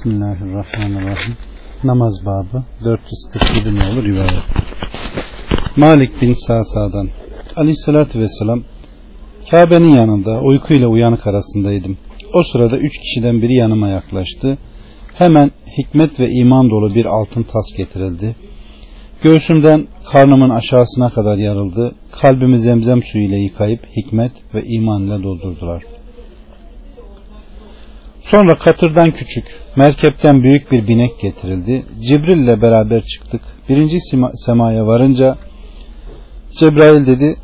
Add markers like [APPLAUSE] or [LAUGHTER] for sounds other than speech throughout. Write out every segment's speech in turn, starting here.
Bismillahirrahmanirrahim. Namaz babı 447 olur rivayet. Malik bin Sa'sa'dan Aleyhisselatü Vesselam Kabe'nin yanında uykuyla uyanık arasındaydım. O sırada üç kişiden biri yanıma yaklaştı. Hemen hikmet ve iman dolu bir altın tas getirildi. Göğsümden karnımın aşağısına kadar yarıldı. Kalbimi zemzem suyu ile yıkayıp hikmet ve iman ile doldurdular. Sonra katırdan küçük, merkepten büyük bir binek getirildi. Cibril ile beraber çıktık. Birinci semaya varınca Cebrail dedi,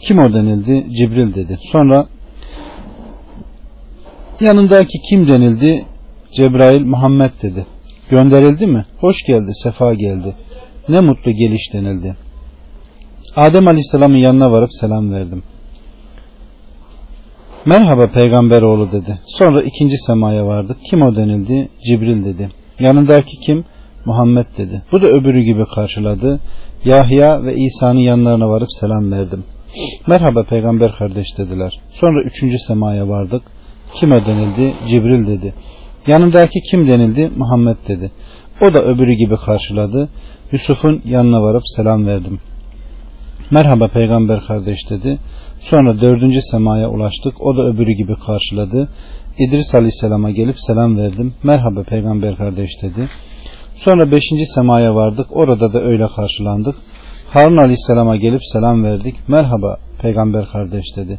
kim o denildi? Cibril dedi. Sonra yanındaki kim denildi? Cebrail Muhammed dedi. Gönderildi mi? Hoş geldi, sefa geldi. Ne mutlu geliş denildi. Adem Aleyhisselam'ın yanına varıp selam verdim. Merhaba peygamber oğlu dedi. Sonra ikinci semaya vardık. Kim o denildi? Cibril dedi. Yanındaki kim? Muhammed dedi. Bu da öbürü gibi karşıladı. Yahya ve İsa'nın yanlarına varıp selam verdim. Merhaba peygamber kardeş dediler. Sonra üçüncü semaya vardık. Kim o denildi? Cibril dedi. Yanındaki kim denildi? Muhammed dedi. O da öbürü gibi karşıladı. Yusuf'un yanına varıp selam verdim. Merhaba peygamber kardeş dedi. Sonra dördüncü semaya ulaştık. O da öbürü gibi karşıladı. İdris Aleyhisselam'a gelip selam verdim. Merhaba peygamber kardeş dedi. Sonra beşinci semaya vardık. Orada da öyle karşılandık. Harun Aleyhisselam'a gelip selam verdik. Merhaba peygamber kardeş dedi.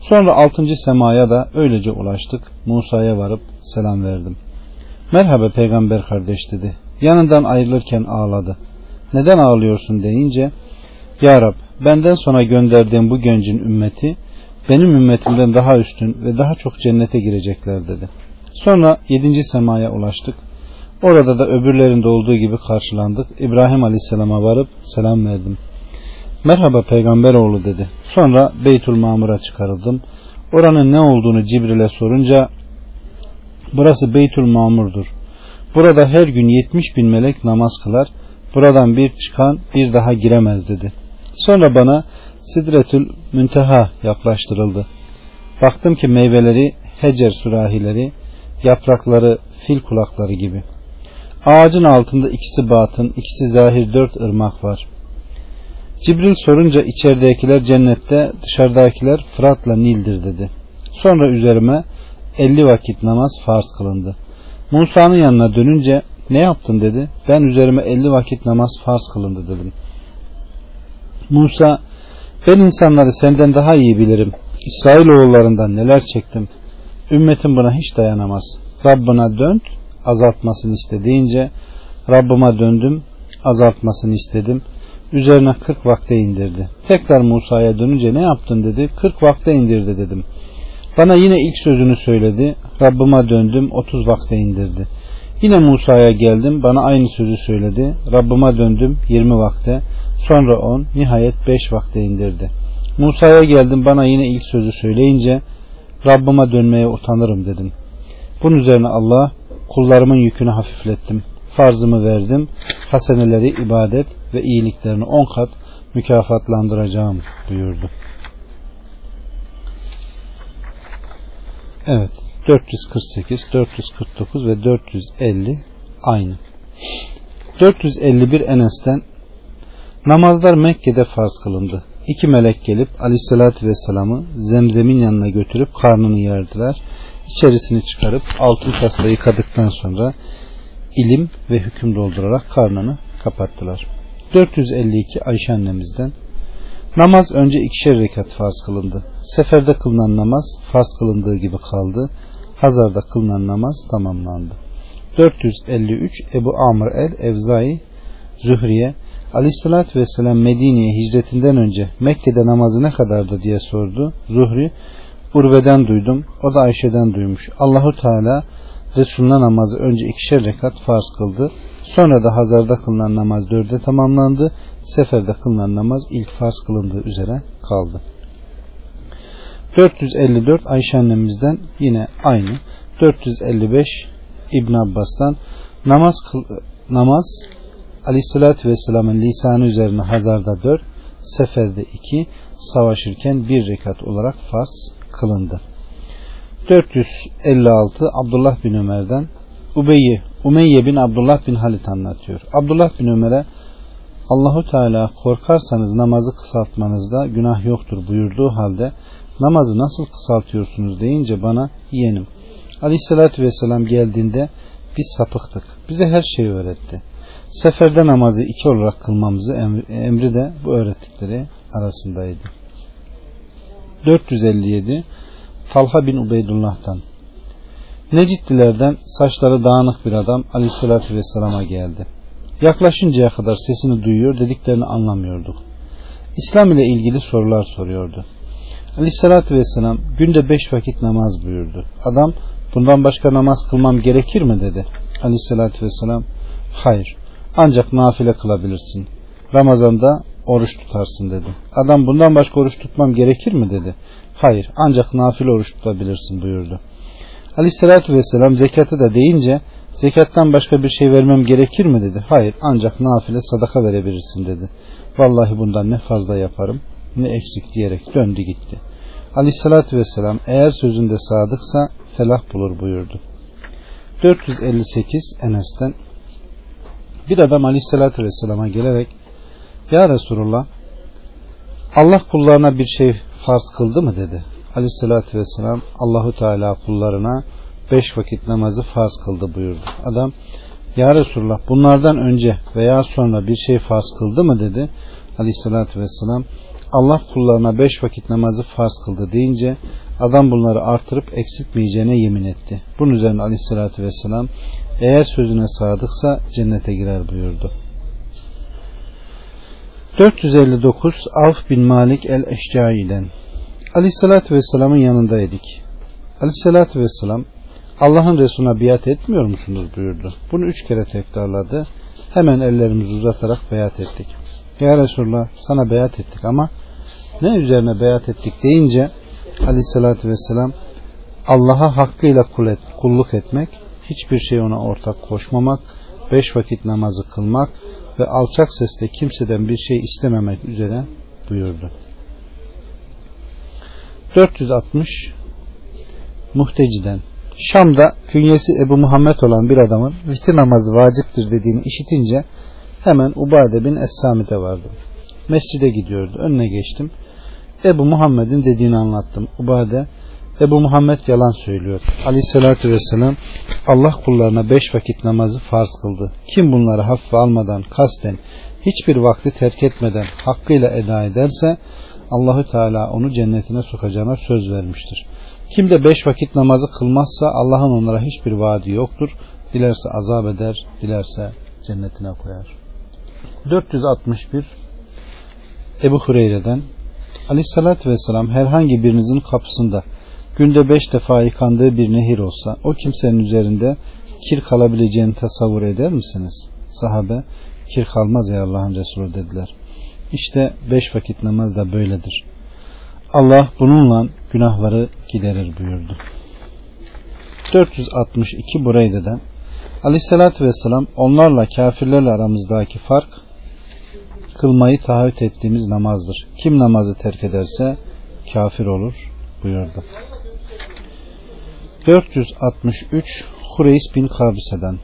Sonra altıncı semaya da öylece ulaştık. Musa'ya varıp selam verdim. Merhaba peygamber kardeş dedi. Yanından ayrılırken ağladı. Neden ağlıyorsun deyince Ya Rab benden sonra gönderdiğim bu gencin ümmeti benim ümmetimden daha üstün ve daha çok cennete girecekler dedi. Sonra yedinci semaya ulaştık. Orada da öbürlerinde olduğu gibi karşılandık. İbrahim Aleyhisselam'a varıp selam verdim. Merhaba peygamber oğlu dedi. Sonra Beytül Mamur'a çıkarıldım. Oranın ne olduğunu Cibril'e sorunca burası Beytül Mamur'dur. Burada her gün yetmiş bin melek namaz kılar. Buradan bir çıkan bir daha giremez dedi. Sonra bana Sidretül Münteha yaklaştırıldı. Baktım ki meyveleri hecer sürahileri, yaprakları fil kulakları gibi. Ağacın altında ikisi batın, ikisi zahir dört ırmak var. Cibril sorunca içeridekiler cennette, dışarıdakiler Fırat'la Nil'dir dedi. Sonra üzerime elli vakit namaz farz kılındı. Musa'nın yanına dönünce ne yaptın dedi. Ben üzerime elli vakit namaz farz kılındı dedim. Musa ben insanları senden daha iyi bilirim. İsrailoğullarından neler çektim. Ümmetim buna hiç dayanamaz. Rabbına dön azaltmasını istediğince Rabbime döndüm azaltmasını istedim. Üzerine 40 vakte indirdi. Tekrar Musa'ya dönünce ne yaptın dedi. 40 vakte indirdi dedim. Bana yine ilk sözünü söyledi. Rabbime döndüm 30 vakte indirdi. Yine Musa'ya geldim bana aynı sözü söyledi. Rabbime döndüm 20 vakte. Sonra 10 nihayet 5 vakte indirdi. Musa'ya geldim bana yine ilk sözü söyleyince Rabbime dönmeye utanırım dedim. Bunun üzerine Allah kullarımın yükünü hafiflettim. Farzımı verdim. Haseneleri ibadet ve iyiliklerini on kat mükafatlandıracağım buyurdu. Evet. 448, 449 ve 450 aynı. 451 Enes'ten namazlar Mekke'de farz kılındı. İki melek gelip aleyhissalatü vesselam'ı zemzemin yanına götürüp karnını yerdiler. İçerisini çıkarıp altın tasla yıkadıktan sonra ilim ve hüküm doldurarak karnını kapattılar. 452 Ayşe annemizden Namaz önce ikişer rekat farz kılındı. Seferde kılınan namaz farz kılındığı gibi kaldı. Hazarda kılınan namaz tamamlandı. 453 Ebu Amr el Evzai Zühriye Aleyhissalatü Vesselam Medine'ye hicretinden önce Mekke'de namazı ne kadardı diye sordu. Zuhri Urve'den duydum. O da Ayşe'den duymuş. Allahu Teala Resulüne namazı önce ikişer rekat farz kıldı. Sonra da Hazarda kılınan namaz dörde tamamlandı. Seferde kılınan namaz ilk farz kılındığı üzere kaldı. 454 Ayşe annemizden yine aynı. 455 İbn Abbas'tan namaz namaz Aleyhisselatü Vesselam'ın lisanı üzerine Hazarda 4, Seferde 2, savaşırken bir rekat olarak farz kılındı. 456 Abdullah bin Ömer'den Ubeyye, Umeyye bin Abdullah bin Halit anlatıyor. Abdullah bin Ömer'e Allahu Teala korkarsanız namazı kısaltmanızda günah yoktur buyurduğu halde namazı nasıl kısaltıyorsunuz deyince bana yeğenim Aleyhisselatü Vesselam geldiğinde biz sapıktık. Bize her şeyi öğretti. Seferde namazı iki olarak kılmamızı emri de bu öğrettikleri arasındaydı. 457 Talha bin Ubeydullah'tan Neciddilerden saçları dağınık bir adam Aleyhisselatü Vesselam'a geldi. Yaklaşıncaya kadar sesini duyuyor, dediklerini anlamıyorduk. İslam ile ilgili sorular soruyordu. Aleyhissalatü vesselam günde beş vakit namaz buyurdu. Adam bundan başka namaz kılmam gerekir mi dedi. Aleyhissalatü vesselam hayır ancak nafile kılabilirsin. Ramazanda oruç tutarsın dedi. Adam bundan başka oruç tutmam gerekir mi dedi. Hayır ancak nafile oruç tutabilirsin buyurdu. Aleyhissalatü vesselam zekatı da deyince zekattan başka bir şey vermem gerekir mi dedi. Hayır ancak nafile sadaka verebilirsin dedi. Vallahi bundan ne fazla yaparım ne eksik diyerek döndü gitti. Aleyhissalatü vesselam eğer sözünde sadıksa felah bulur buyurdu. 458 Enes'ten bir adam Aleyhissalatü vesselama gelerek Ya Resulullah Allah kullarına bir şey farz kıldı mı dedi. Aleyhissalatü vesselam Allahu Teala kullarına beş vakit namazı farz kıldı buyurdu. Adam Ya Resulullah bunlardan önce veya sonra bir şey farz kıldı mı dedi. Aleyhissalatü vesselam Allah kullarına beş vakit namazı farz kıldı deyince adam bunları artırıp eksiltmeyeceğine yemin etti. Bunun üzerine aleyhissalatü vesselam eğer sözüne sadıksa cennete girer buyurdu. 459 Avf bin Malik el-Eşcai'den Aleyhissalatü Vesselam'ın yanındaydık. Aleyhissalatü Vesselam Allah'ın Resulüne biat etmiyor musunuz buyurdu. Bunu üç kere tekrarladı. Hemen ellerimizi uzatarak beyat ettik. Ya Resulullah sana beyat ettik ama ne üzerine beyat ettik deyince aleyhissalatü vesselam Allah'a hakkıyla kulluk etmek, hiçbir şey ona ortak koşmamak, beş vakit namazı kılmak ve alçak sesle kimseden bir şey istememek üzere buyurdu. 460 Muhteciden Şam'da künyesi Ebu Muhammed olan bir adamın vitir namazı vaciptir dediğini işitince hemen Ubade bin Es-Samit'e vardım. Mescide gidiyordu. Önüne geçtim. Ebu Muhammed'in dediğini anlattım. Ubade Ebu Muhammed yalan söylüyor. Aleyhissalatü vesselam Allah kullarına beş vakit namazı farz kıldı. Kim bunları hafife almadan kasten hiçbir vakti terk etmeden hakkıyla eda ederse Allahü Teala onu cennetine sokacağına söz vermiştir. Kim de beş vakit namazı kılmazsa Allah'ın onlara hiçbir vaadi yoktur. Dilerse azap eder, dilerse cennetine koyar. 461 Ebu Hureyre'den Aleyhissalatü Vesselam herhangi birinizin kapısında günde beş defa yıkandığı bir nehir olsa o kimsenin üzerinde kir kalabileceğini tasavvur eder misiniz? Sahabe kir kalmaz ya Allah'ın Resulü dediler. İşte beş vakit namaz da böyledir. Allah bununla günahları giderir buyurdu. 462 Bureyde'den Aleyhissalatü Vesselam onlarla kafirlerle aramızdaki fark kılmayı taahhüt ettiğimiz namazdır. Kim namazı terk ederse kafir olur buyurdu. 463 Hureys bin Kabise'den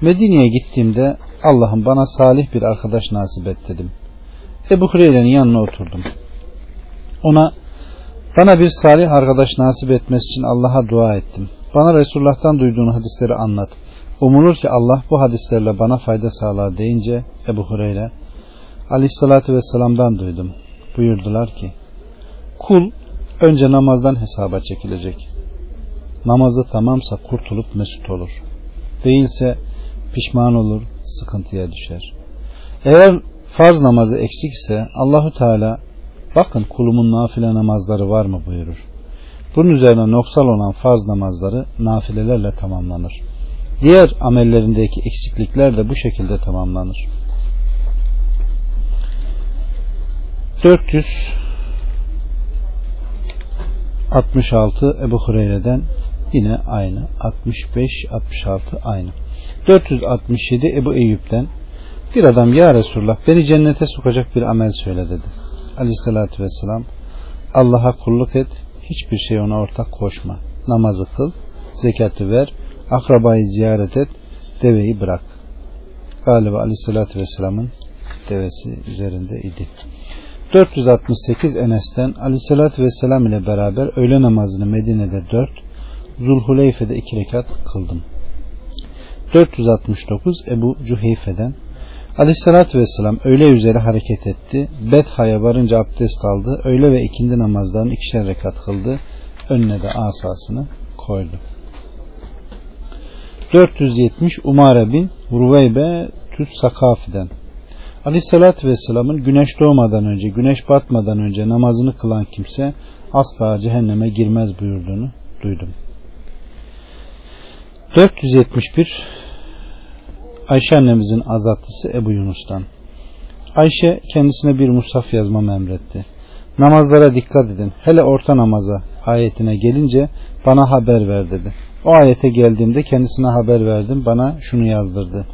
Medine'ye gittiğimde Allah'ım bana salih bir arkadaş nasip et dedim. Ebu Hureyre'nin yanına oturdum. Ona bana bir salih arkadaş nasip etmesi için Allah'a dua ettim. Bana Resulullah'tan duyduğun hadisleri anlat. Umulur ki Allah bu hadislerle bana fayda sağlar deyince Ebu Hureyre Aleyhissalatü Vesselam'dan duydum. Buyurdular ki kul önce namazdan hesaba çekilecek. Namazı tamamsa kurtulup mesut olur. Değilse pişman olur, sıkıntıya düşer. Eğer farz namazı eksik ise Allahu Teala bakın kulumun nafile namazları var mı buyurur. Bunun üzerine noksal olan farz namazları nafilelerle tamamlanır. Diğer amellerindeki eksiklikler de bu şekilde tamamlanır. 466 Ebu Hureyre'den yine aynı 65 66 aynı 467 Ebu Eyüp'ten bir adam ya Resulullah beni cennete sokacak bir amel söyle dedi. Aleyhissalatü vesselam Allah'a kulluk et hiçbir şey ona ortak koşma. Namazı kıl, zekatı ver, akrabayı ziyaret et, deveyi bırak. Galiba aleyhissalatü vesselamın devesi üzerinde idi. 468 Enes'ten aleyhissalatü vesselam ile beraber öğle namazını Medine'de 4, Zulhuleyfe'de 2 rekat kıldım. 469 Ebu Cüheyfe'den Aleyhissalatü Vesselam öğle üzere hareket etti. Betha'ya varınca abdest aldı. Öğle ve ikindi namazlarını ikişer rekat kıldı. Önüne de asasını koydu. 470 Umare bin Ruveybe Tüs Sakafi'den Aleyhissalatü Vesselam'ın güneş doğmadan önce, güneş batmadan önce namazını kılan kimse asla cehenneme girmez buyurduğunu duydum. 471 Ayşe annemizin azatlısı Ebu Yunus'tan. Ayşe kendisine bir musaf yazmamı emretti. Namazlara dikkat edin. Hele orta namaza ayetine gelince bana haber ver dedi. O ayete geldiğimde kendisine haber verdim. Bana şunu yazdırdı.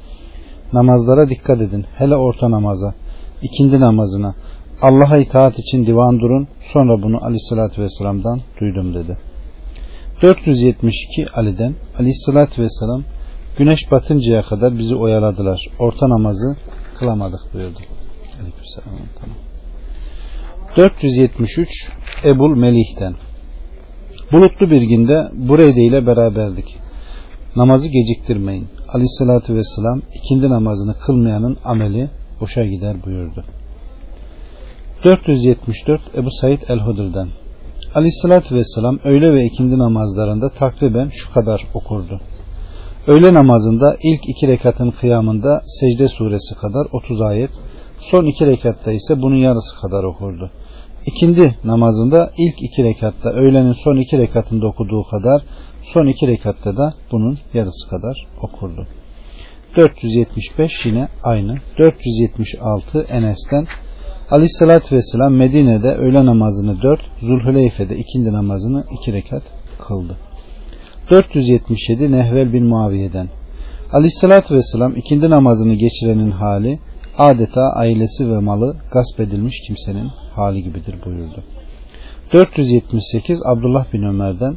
Namazlara dikkat edin. Hele orta namaza, ikindi namazına. Allah'a itaat için divan durun. Sonra bunu aleyhissalatü vesselam'dan duydum dedi. 472 Ali'den aleyhissalatü vesselam güneş batıncaya kadar bizi oyaladılar. Orta namazı kılamadık buyurdu. Aleykümselam. Tamam. 473 Ebul Melih'ten Bulutlu bir günde Bureyde ile beraberdik. Namazı geciktirmeyin. Aleyhissalatü vesselam ikindi namazını kılmayanın ameli boşa gider buyurdu. 474 Ebu Said el-Hudr'dan Aleyhissalatü vesselam öğle ve ikindi namazlarında takriben şu kadar okurdu. Öğle namazında ilk iki rekatın kıyamında secde suresi kadar 30 ayet, son iki rekatta ise bunun yarısı kadar okurdu. İkindi namazında ilk iki rekatta öğlenin son iki rekatında okuduğu kadar son iki rekatta da bunun yarısı kadar okurdu. 475 yine aynı. 476 Enes'ten Aleyhissalatü Vesselam Medine'de öğle namazını 4, Zulhüleyfe'de ikindi namazını 2 rekat kıldı. 477 Nehvel bin Muaviye'den Aleyhissalatü Vesselam ikindi namazını geçirenin hali adeta ailesi ve malı gasp edilmiş kimsenin hali gibidir buyurdu. 478 Abdullah bin Ömer'den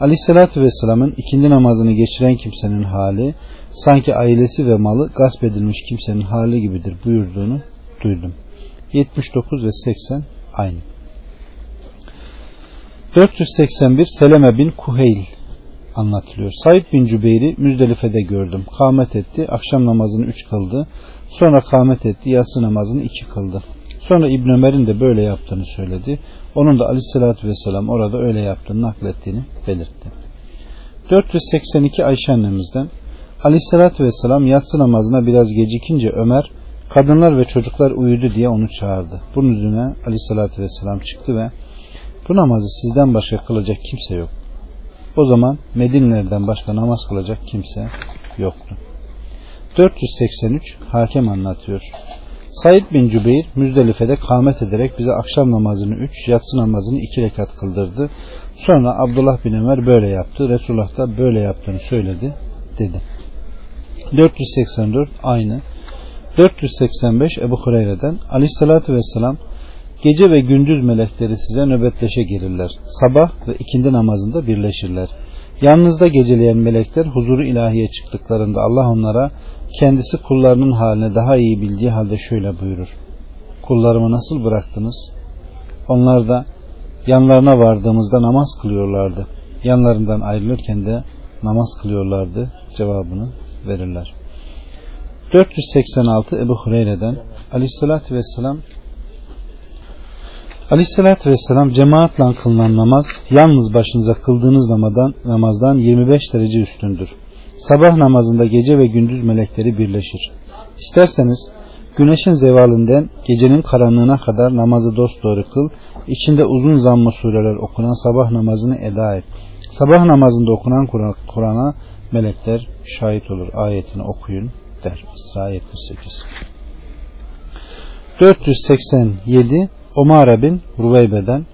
Aleyhissalatü Vesselam'ın ikindi namazını geçiren kimsenin hali sanki ailesi ve malı gasp edilmiş kimsenin hali gibidir buyurduğunu duydum. 79 ve 80 aynı. 481 Seleme bin Kuheyl anlatılıyor. Said bin Cübeyr'i Müzdelife'de gördüm. Kâmet etti. Akşam namazını üç kıldı. Sonra kâmet etti. Yatsı namazını iki kıldı. Sonra İbn Ömer'in de böyle yaptığını söyledi. Onun da aleyhissalatü vesselam orada öyle yaptığını naklettiğini belirtti. 482 Ayşe annemizden aleyhissalatü vesselam yatsı namazına biraz gecikince Ömer kadınlar ve çocuklar uyudu diye onu çağırdı. Bunun üzerine aleyhissalatü vesselam çıktı ve bu namazı sizden başka kılacak kimse yok. O zaman Medinlerden başka namaz kılacak kimse yoktu. 483 hakem anlatıyor. Said bin Cübeyr Müzdelife'de kâmet ederek bize akşam namazını 3, yatsı namazını 2 rekat kıldırdı. Sonra Abdullah bin Ömer böyle yaptı. Resulullah da böyle yaptığını söyledi dedi. 484 aynı. 485 Ebu Hureyre'den Aleyhisselatü Vesselam Gece ve gündüz melekleri size nöbetleşe gelirler. Sabah ve ikindi namazında birleşirler. Yanınızda geceleyen melekler huzuru ilahiye çıktıklarında Allah onlara kendisi kullarının haline daha iyi bildiği halde şöyle buyurur. Kullarımı nasıl bıraktınız? Onlar da yanlarına vardığımızda namaz kılıyorlardı. Yanlarından ayrılırken de namaz kılıyorlardı cevabını verirler. 486 Ebu Hureyre'den Aleyhisselatü Vesselam Aleyhissalatü Vesselam cemaatle kılınan namaz yalnız başınıza kıldığınız namazdan, namazdan 25 derece üstündür. Sabah namazında gece ve gündüz melekleri birleşir. İsterseniz güneşin zevalinden gecenin karanlığına kadar namazı dosdoğru kıl, içinde uzun zammı sureler okunan sabah namazını eda et. Sabah namazında okunan Kur'an'a melekler şahit olur. Ayetini okuyun der. İsra 78 487 Omar bin Ruveybe'den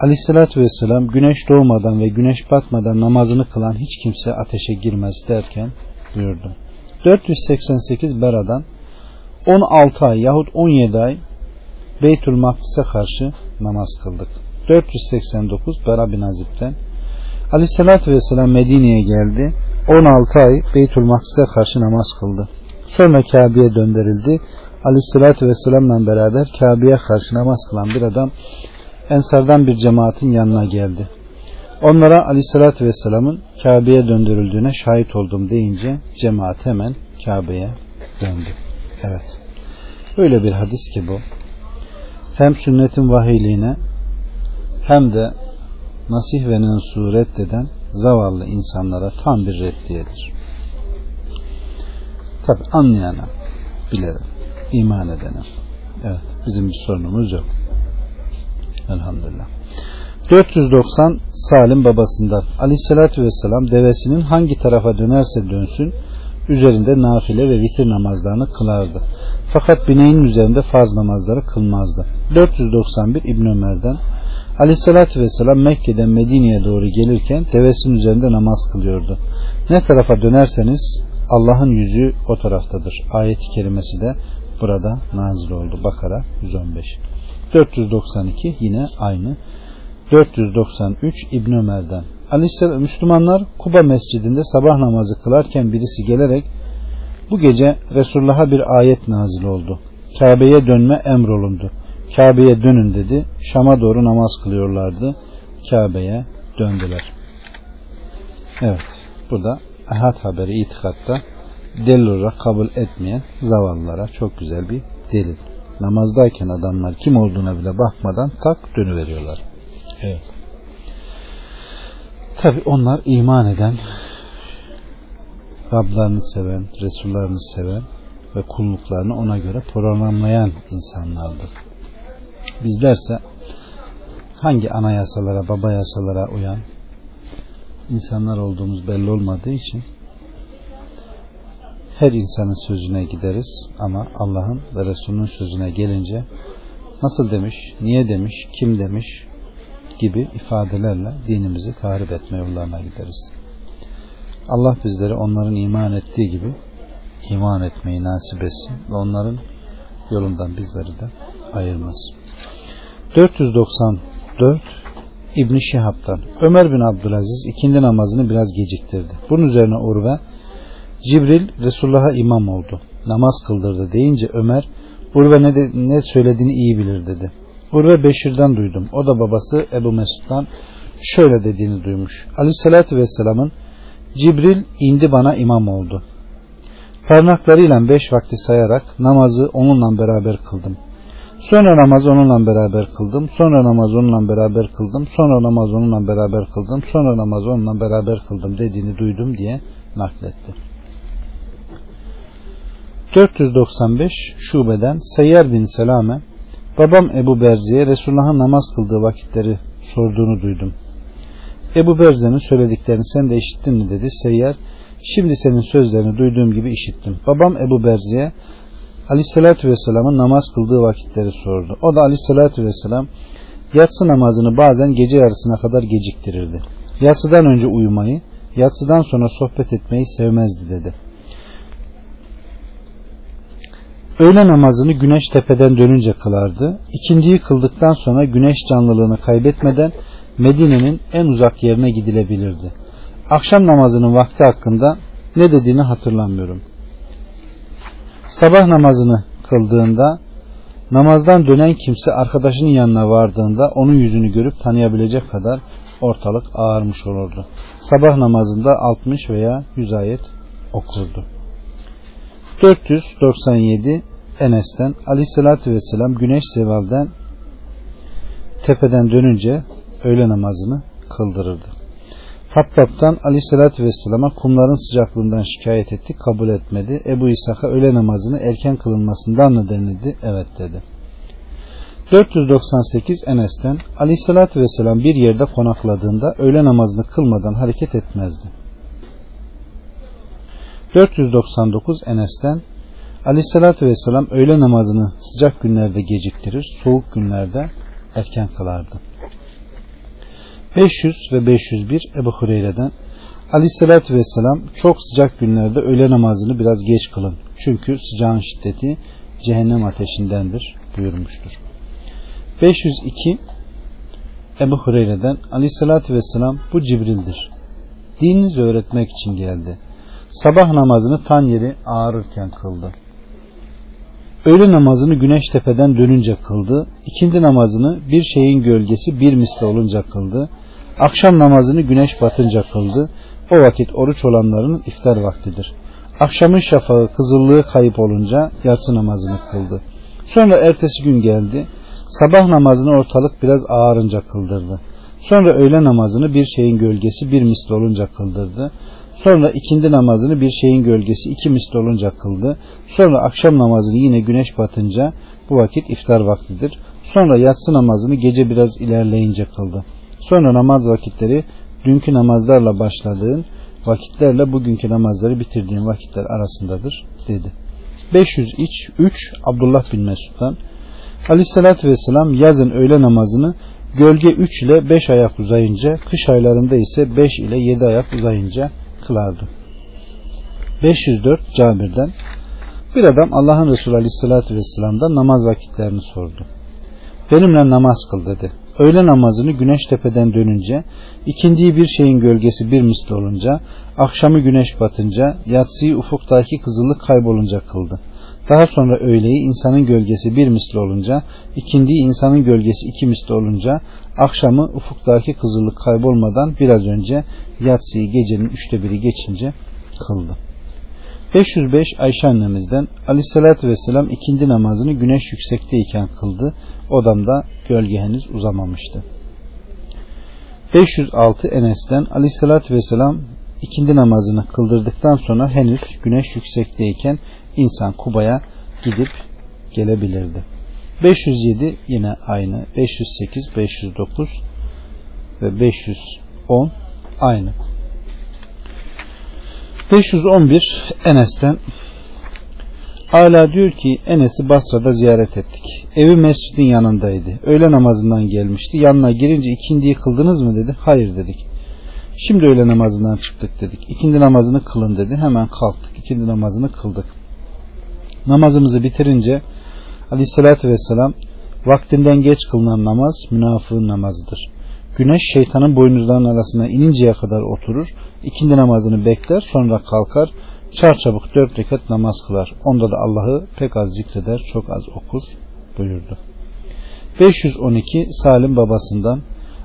Aleyhissalatü Vesselam güneş doğmadan ve güneş batmadan namazını kılan hiç kimse ateşe girmez derken buyurdu. 488 Bera'dan 16 ay yahut 17 ay Beytül Makdis'e karşı namaz kıldık. 489 Bera bin Azib'den Aleyhissalatü Vesselam Medine'ye geldi. 16 ay Beytül Makdis'e karşı namaz kıldı. Sonra Kabe'ye döndürüldü. Aleyhissalatü Vesselam'la beraber Kabe'ye karşı namaz kılan bir adam Ensardan bir cemaatin yanına geldi. Onlara Aleyhissalatü Vesselam'ın Kabe'ye döndürüldüğüne şahit oldum deyince cemaat hemen Kabe'ye döndü. Evet. Öyle bir hadis ki bu. Hem sünnetin vahiyliğine hem de nasih ve nensu reddeden zavallı insanlara tam bir reddiyedir. Tabi anlayana, bilene, iman edene. Evet, bizim bir sorunumuz yok. Elhamdülillah. 490 Salim babasından Aleyhisselatü Vesselam devesinin hangi tarafa dönerse dönsün üzerinde nafile ve vitir namazlarını kılardı. Fakat bineğin üzerinde farz namazları kılmazdı. 491 İbn Ömer'den Aleyhissalatü Vesselam Mekke'den Medine'ye doğru gelirken devesinin üzerinde namaz kılıyordu. Ne tarafa dönerseniz Allah'ın yüzü o taraftadır. Ayet-i kerimesi de burada nazil oldu. Bakara 115. 492 yine aynı. 493 İbn Ömer'den. Aleyhisselam Müslümanlar Kuba Mescidinde sabah namazı kılarken birisi gelerek bu gece Resulullah'a bir ayet nazil oldu. Kabe'ye dönme emrolundu. Kabe'ye dönün dedi. Şam'a doğru namaz kılıyorlardı. Kabe'ye döndüler. Evet. Bu da ahad haberi itikatta delil olarak kabul etmeyen zavallılara çok güzel bir delil. Namazdayken adamlar kim olduğuna bile bakmadan kalk dönüveriyorlar. Evet. Tabi onlar iman eden, Rablarını seven, Resullarını seven ve kulluklarını ona göre programlayan insanlardır. Bizlerse hangi anayasalara, baba yasalara uyan insanlar olduğumuz belli olmadığı için her insanın sözüne gideriz ama Allah'ın ve Resulünün sözüne gelince nasıl demiş, niye demiş, kim demiş gibi ifadelerle dinimizi tahrip etme yollarına gideriz. Allah bizleri onların iman ettiği gibi iman etmeyi nasip etsin ve onların yolundan bizleri de ayırmaz. 494 İbn Şihab'dan Ömer bin Abdülaziz ikindi namazını biraz geciktirdi. Bunun üzerine Urve Cibril Resulullah'a imam oldu. Namaz kıldırdı deyince Ömer Urve ne, de, ne söylediğini iyi bilir dedi. Urve Beşir'den duydum. O da babası Ebu Mesud'dan şöyle dediğini duymuş. Aleyhissalatü Vesselam'ın Cibril indi bana imam oldu. Parmaklarıyla beş vakti sayarak namazı onunla beraber kıldım. Sonra namaz onunla beraber kıldım. Sonra namaz onunla beraber kıldım. Sonra namaz onunla beraber kıldım. Sonra namaz onunla beraber kıldım dediğini duydum diye nakletti. 495 şubeden Seyyar bin Selame babam Ebu Berzi'ye Resulullah'ın namaz kıldığı vakitleri sorduğunu duydum. Ebu Berze'nin söylediklerini sen de işittin mi dedi. Seyyar şimdi senin sözlerini duyduğum gibi işittim. Babam Ebu Berzi'ye Aleyhisselatü Vesselam'ın namaz kıldığı vakitleri sordu. O da Aleyhisselatü Vesselam yatsı namazını bazen gece yarısına kadar geciktirirdi. Yatsıdan önce uyumayı, yatsıdan sonra sohbet etmeyi sevmezdi dedi. Öğle namazını güneş tepeden dönünce kılardı. İkindiyi kıldıktan sonra güneş canlılığını kaybetmeden Medine'nin en uzak yerine gidilebilirdi. Akşam namazının vakti hakkında ne dediğini hatırlamıyorum. Sabah namazını kıldığında namazdan dönen kimse arkadaşının yanına vardığında onun yüzünü görüp tanıyabilecek kadar ortalık ağarmış olurdu. Sabah namazında 60 veya 100 ayet okurdu. 497 Enes'ten Aleyhisselatü Vesselam güneş zevalden tepeden dönünce öğle namazını kıldırırdı. Habbab'dan Aleyhisselatü Vesselam'a kumların sıcaklığından şikayet etti, kabul etmedi. Ebu İshak'a öğle namazını erken kılınmasından mı denildi? Evet dedi. 498 Enes'ten Aleyhisselatü Vesselam bir yerde konakladığında öğle namazını kılmadan hareket etmezdi. 499 Enes'ten Aleyhissalatü Vesselam öğle namazını sıcak günlerde geciktirir, soğuk günlerde erken kılardı. 500 ve 501 Ebu Hureyre'den Aleyhissalatü Vesselam çok sıcak günlerde öğle namazını biraz geç kılın. Çünkü sıcağın şiddeti cehennem ateşindendir buyurmuştur. 502 Ebu Hureyre'den aleyhissalatü vesselam bu Cibril'dir. Dininizi öğretmek için geldi. Sabah namazını tan yeri ağrırken kıldı. Öğle namazını güneş tepeden dönünce kıldı. İkindi namazını bir şeyin gölgesi bir misli olunca kıldı. Akşam namazını güneş batınca kıldı. O vakit oruç olanların iftar vaktidir. Akşamın şafağı kızıllığı kayıp olunca yatsı namazını kıldı. Sonra ertesi gün geldi. Sabah namazını ortalık biraz ağarınca kıldırdı. Sonra öğle namazını bir şeyin gölgesi bir misli olunca kıldırdı. Sonra ikindi namazını bir şeyin gölgesi iki misli olunca kıldı. Sonra akşam namazını yine güneş batınca bu vakit iftar vaktidir. Sonra yatsı namazını gece biraz ilerleyince kıldı. Sonra namaz vakitleri dünkü namazlarla başladığın vakitlerle bugünkü namazları bitirdiğin vakitler arasındadır dedi. 503 Abdullah bin Mesud'dan Aleyhissalatü Vesselam yazın öğle namazını gölge 3 ile 5 ayak uzayınca, kış aylarında ise 5 ile 7 ayak uzayınca kılardı. 504 Cabir'den bir adam Allah'ın Resulü Aleyhisselatü Vesselam'dan namaz vakitlerini sordu. Benimle namaz kıl dedi. Öğle namazını güneş tepeden dönünce, ikindiyi bir şeyin gölgesi bir misli olunca, akşamı güneş batınca, yatsıyı ufuktaki kızıllık kaybolunca kıldı. Daha sonra öğleyi insanın gölgesi bir misli olunca, ikindiyi insanın gölgesi iki misli olunca, akşamı ufuktaki kızıllık kaybolmadan biraz önce yatsıyı gecenin üçte biri geçince kıldı. 505 Ayşe annemizden Aleyhisselatü Vesselam ikindi namazını güneş yüksekteyken kıldı. Odamda gölge henüz uzamamıştı. 506 Enes'ten Aleyhisselatü Vesselam ikindi namazını kıldırdıktan sonra henüz güneş yüksekteyken insan Kuba'ya gidip gelebilirdi. 507 yine aynı. 508, 509 ve 510 aynı. 511 Enes'ten Ala diyor ki Enes'i Basra'da ziyaret ettik. Evi mescidin yanındaydı. Öğle namazından gelmişti. Yanına girince ikindiyi kıldınız mı dedi. Hayır dedik. Şimdi öğle namazından çıktık dedik. İkindi namazını kılın dedi. Hemen kalktık. İkindi namazını kıldık. Namazımızı bitirince Aleyhisselatü Vesselam vaktinden geç kılınan namaz münafığın namazıdır. Güneş şeytanın boynuzlarının arasına ininceye kadar oturur. ikindi namazını bekler sonra kalkar. Çarçabuk dört rekat namaz kılar. Onda da Allah'ı pek az zikreder, çok az okur buyurdu. 512 Salim babasından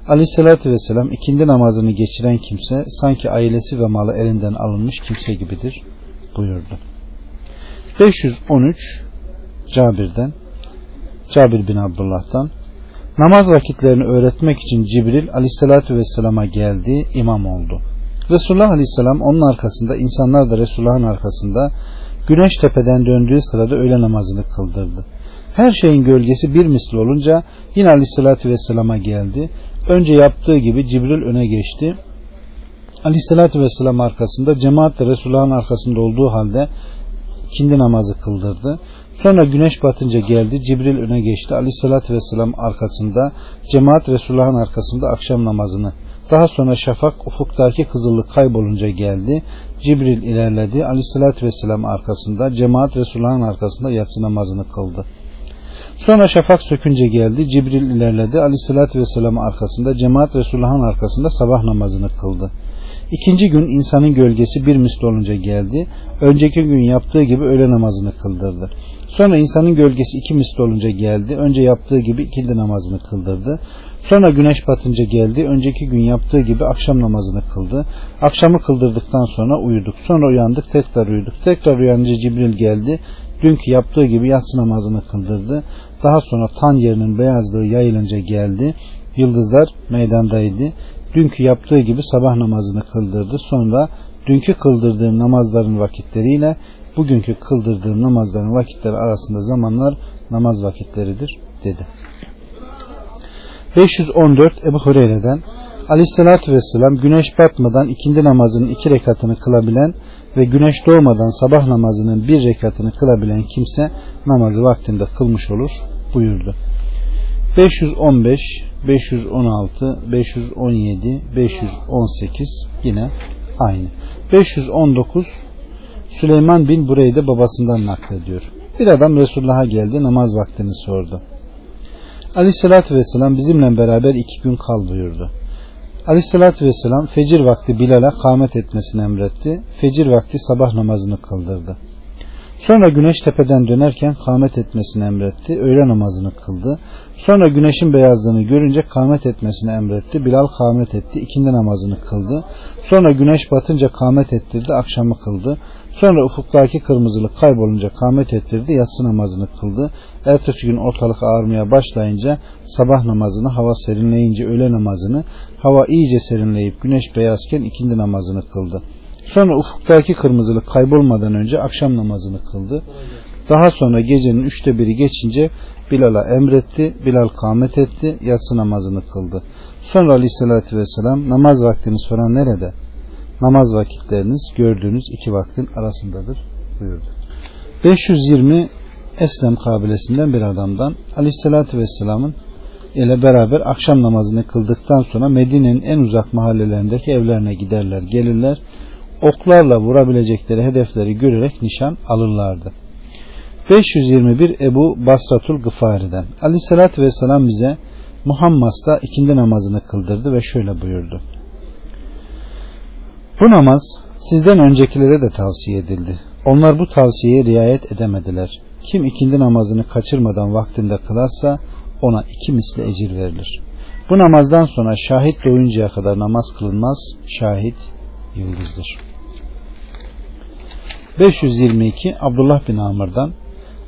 Aleyhisselatü Vesselam ikindi namazını geçiren kimse sanki ailesi ve malı elinden alınmış kimse gibidir buyurdu. 513 Cabir'den Cabir bin Abdullah'tan namaz vakitlerini öğretmek için Cibril aleyhissalatü vesselama geldi imam oldu. Resulullah aleyhisselam onun arkasında insanlar da Resulullah'ın arkasında güneş tepeden döndüğü sırada öğle namazını kıldırdı. Her şeyin gölgesi bir misli olunca yine aleyhissalatü vesselama geldi. Önce yaptığı gibi Cibril öne geçti. Aleyhissalatü vesselam arkasında cemaat de Resulullah'ın arkasında olduğu halde ikindi namazı kıldırdı. Sonra güneş batınca geldi. Cibril öne geçti. Aleyhissalatü vesselam arkasında. Cemaat Resulullah'ın arkasında akşam namazını. Daha sonra şafak ufuktaki kızıllık kaybolunca geldi. Cibril ilerledi. Aleyhissalatü vesselam arkasında. Cemaat Resulullah'ın arkasında yatsı namazını kıldı. Sonra şafak sökünce geldi. Cibril ilerledi. Aleyhissalatü vesselam arkasında. Cemaat Resulullah'ın arkasında sabah namazını kıldı. İkinci gün insanın gölgesi bir misli olunca geldi. Önceki gün yaptığı gibi öğle namazını kıldırdı. Sonra insanın gölgesi iki misli olunca geldi. Önce yaptığı gibi ikindi namazını kıldırdı. Sonra güneş batınca geldi. Önceki gün yaptığı gibi akşam namazını kıldı. Akşamı kıldırdıktan sonra uyuduk. Sonra uyandık tekrar uyuduk. Tekrar uyanınca Cibril geldi. Dünkü yaptığı gibi yatsı namazını kıldırdı. Daha sonra tan yerinin beyazlığı yayılınca geldi. Yıldızlar meydandaydı dünkü yaptığı gibi sabah namazını kıldırdı. Sonra dünkü kıldırdığım namazların vakitleriyle bugünkü kıldırdığım namazların vakitleri arasında zamanlar namaz vakitleridir dedi. 514 Ebu Hureyre'den Aleyhisselatü Vesselam güneş batmadan ikindi namazının iki rekatını kılabilen ve güneş doğmadan sabah namazının bir rekatını kılabilen kimse namazı vaktinde kılmış olur buyurdu. 515, 516, 517, 518 yine aynı. 519 Süleyman bin Bureyde babasından naklediyor. Bir adam Resulullah'a geldi namaz vaktini sordu. Aleyhissalatü vesselam bizimle beraber iki gün kal buyurdu. Aleyhissalatü vesselam fecir vakti Bilal'e kâmet etmesini emretti. Fecir vakti sabah namazını kıldırdı. Sonra güneş tepeden dönerken kâmet etmesini emretti. Öğle namazını kıldı. Sonra güneşin beyazlığını görünce kâmet etmesini emretti. Bilal kâmet etti. ikindi namazını kıldı. Sonra güneş batınca kâmet ettirdi. Akşamı kıldı. Sonra ufuktaki kırmızılık kaybolunca kâmet ettirdi. Yatsı namazını kıldı. Ertesi gün ortalık ağarmaya başlayınca sabah namazını, hava serinleyince öğle namazını, hava iyice serinleyip güneş beyazken ikindi namazını kıldı. Sonra ufuktaki kırmızılık kaybolmadan önce akşam namazını kıldı. Daha sonra gecenin üçte biri geçince Bilal'a emretti. Bilal kâmet etti. Yatsı namazını kıldı. Sonra aleyhissalatü vesselam namaz vaktini soran nerede? Namaz vakitleriniz gördüğünüz iki vaktin arasındadır buyurdu. 520 Eslem kabilesinden bir adamdan aleyhissalatü vesselamın ile beraber akşam namazını kıldıktan sonra Medine'nin en uzak mahallelerindeki evlerine giderler gelirler oklarla vurabilecekleri hedefleri görerek nişan alırlardı. 521 Ebu Basratul Gıfari'den Aleyhisselatü Vesselam bize Muhammad'da ikindi namazını kıldırdı ve şöyle buyurdu. Bu namaz sizden öncekilere de tavsiye edildi. Onlar bu tavsiyeye riayet edemediler. Kim ikindi namazını kaçırmadan vaktinde kılarsa ona iki misli ecir verilir. Bu namazdan sonra şahit doyuncaya kadar namaz kılınmaz. Şahit yıldızdır. 522 Abdullah bin Amr'dan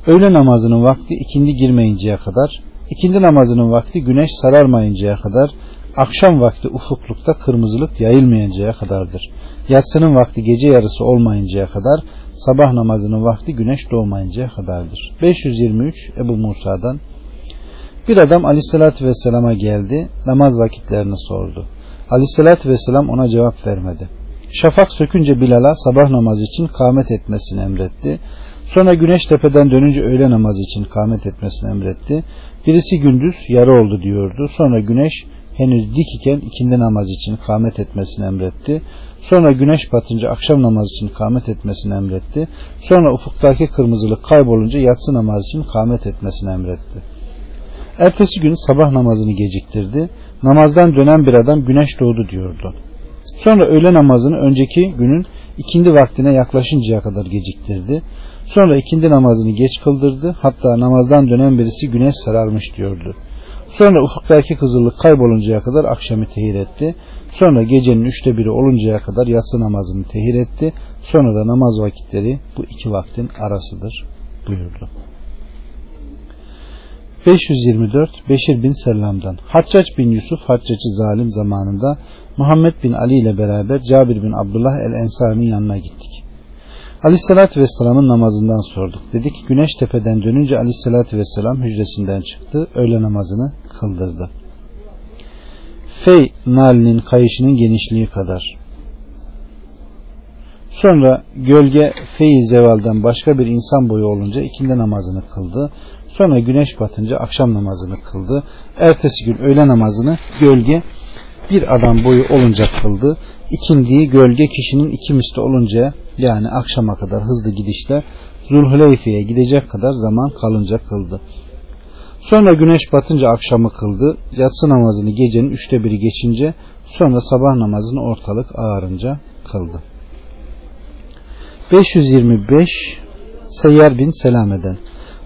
Öğle namazının vakti ikindi girmeyinceye kadar, ikindi namazının vakti güneş sararmayıncaya kadar, akşam vakti ufuklukta kırmızılık yayılmayıncaya kadardır. Yatsının vakti gece yarısı olmayıncaya kadar, sabah namazının vakti güneş doğmayıncaya kadardır. 523 Ebu Musa'dan Bir adam aleyhissalatü vesselama geldi, namaz vakitlerini sordu. Aleyhissalatü vesselam ona cevap vermedi. Şafak sökünce Bilal'a sabah namazı için kâmet etmesini emretti. Sonra güneş tepeden dönünce öğle namazı için kâmet etmesini emretti. Birisi gündüz yarı oldu diyordu. Sonra güneş henüz dik iken ikindi namaz için kâmet etmesini emretti. Sonra güneş batınca akşam namazı için kâmet etmesini emretti. Sonra ufuktaki kırmızılık kaybolunca yatsı namazı için kâmet etmesini emretti. Ertesi gün sabah namazını geciktirdi. Namazdan dönen bir adam güneş doğdu diyordu. Sonra öğle namazını önceki günün ikindi vaktine yaklaşıncaya kadar geciktirdi. Sonra ikindi namazını geç kıldırdı. Hatta namazdan dönen birisi güneş sararmış diyordu. Sonra ufuktaki kızıllık kayboluncaya kadar akşamı tehir etti. Sonra gecenin üçte biri oluncaya kadar yatsı namazını tehir etti. Sonra da namaz vakitleri bu iki vaktin arasıdır buyurdu. 524 Beşir bin Sellam'dan Haccac bin Yusuf Haccac'ı zalim zamanında Muhammed bin Ali ile beraber Cabir bin Abdullah el Ensari'nin yanına gittik. Aleyhissalatü Vesselam'ın namazından sorduk. Dedi ki güneş tepeden dönünce Aleyhissalatü Vesselam hücresinden çıktı. Öğle namazını kıldırdı. Fey nalinin kayışının genişliği kadar. Sonra gölge feyi zevalden başka bir insan boyu olunca ikindi namazını kıldı. Sonra güneş batınca akşam namazını kıldı. Ertesi gün öğle namazını gölge bir adam boyu olunca kıldı. İkindiği gölge kişinin iki misli olunca yani akşama kadar hızlı gidişle Zulhuleyfe'ye gidecek kadar zaman kalınca kıldı. Sonra güneş batınca akşamı kıldı. Yatsı namazını gecenin üçte biri geçince sonra sabah namazını ortalık ağarınca kıldı. 525 Seyyar bin Selame'den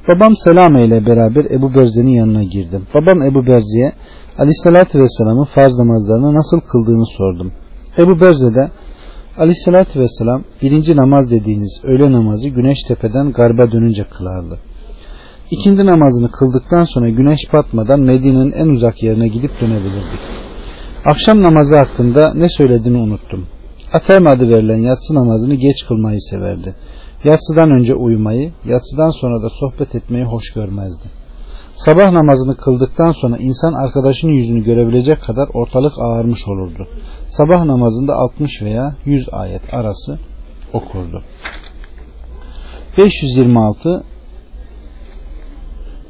Babam Selame ile beraber Ebu Berze'nin yanına girdim. Babam Ebu Berze'ye Aleyhisselatü Vesselam'ın farz namazlarını nasıl kıldığını sordum. Ebu Berze de Aleyhisselatü Vesselam birinci namaz dediğiniz öğle namazı güneş tepeden garba dönünce kılardı. İkindi namazını kıldıktan sonra güneş batmadan Medine'nin en uzak yerine gidip dönebilirdik. Akşam namazı hakkında ne söylediğini unuttum. Atem adı verilen yatsı namazını geç kılmayı severdi. Yatsıdan önce uyumayı, yatsıdan sonra da sohbet etmeyi hoş görmezdi. Sabah namazını kıldıktan sonra insan arkadaşının yüzünü görebilecek kadar ortalık ağarmış olurdu. Sabah namazında 60 veya 100 ayet arası okurdu. 526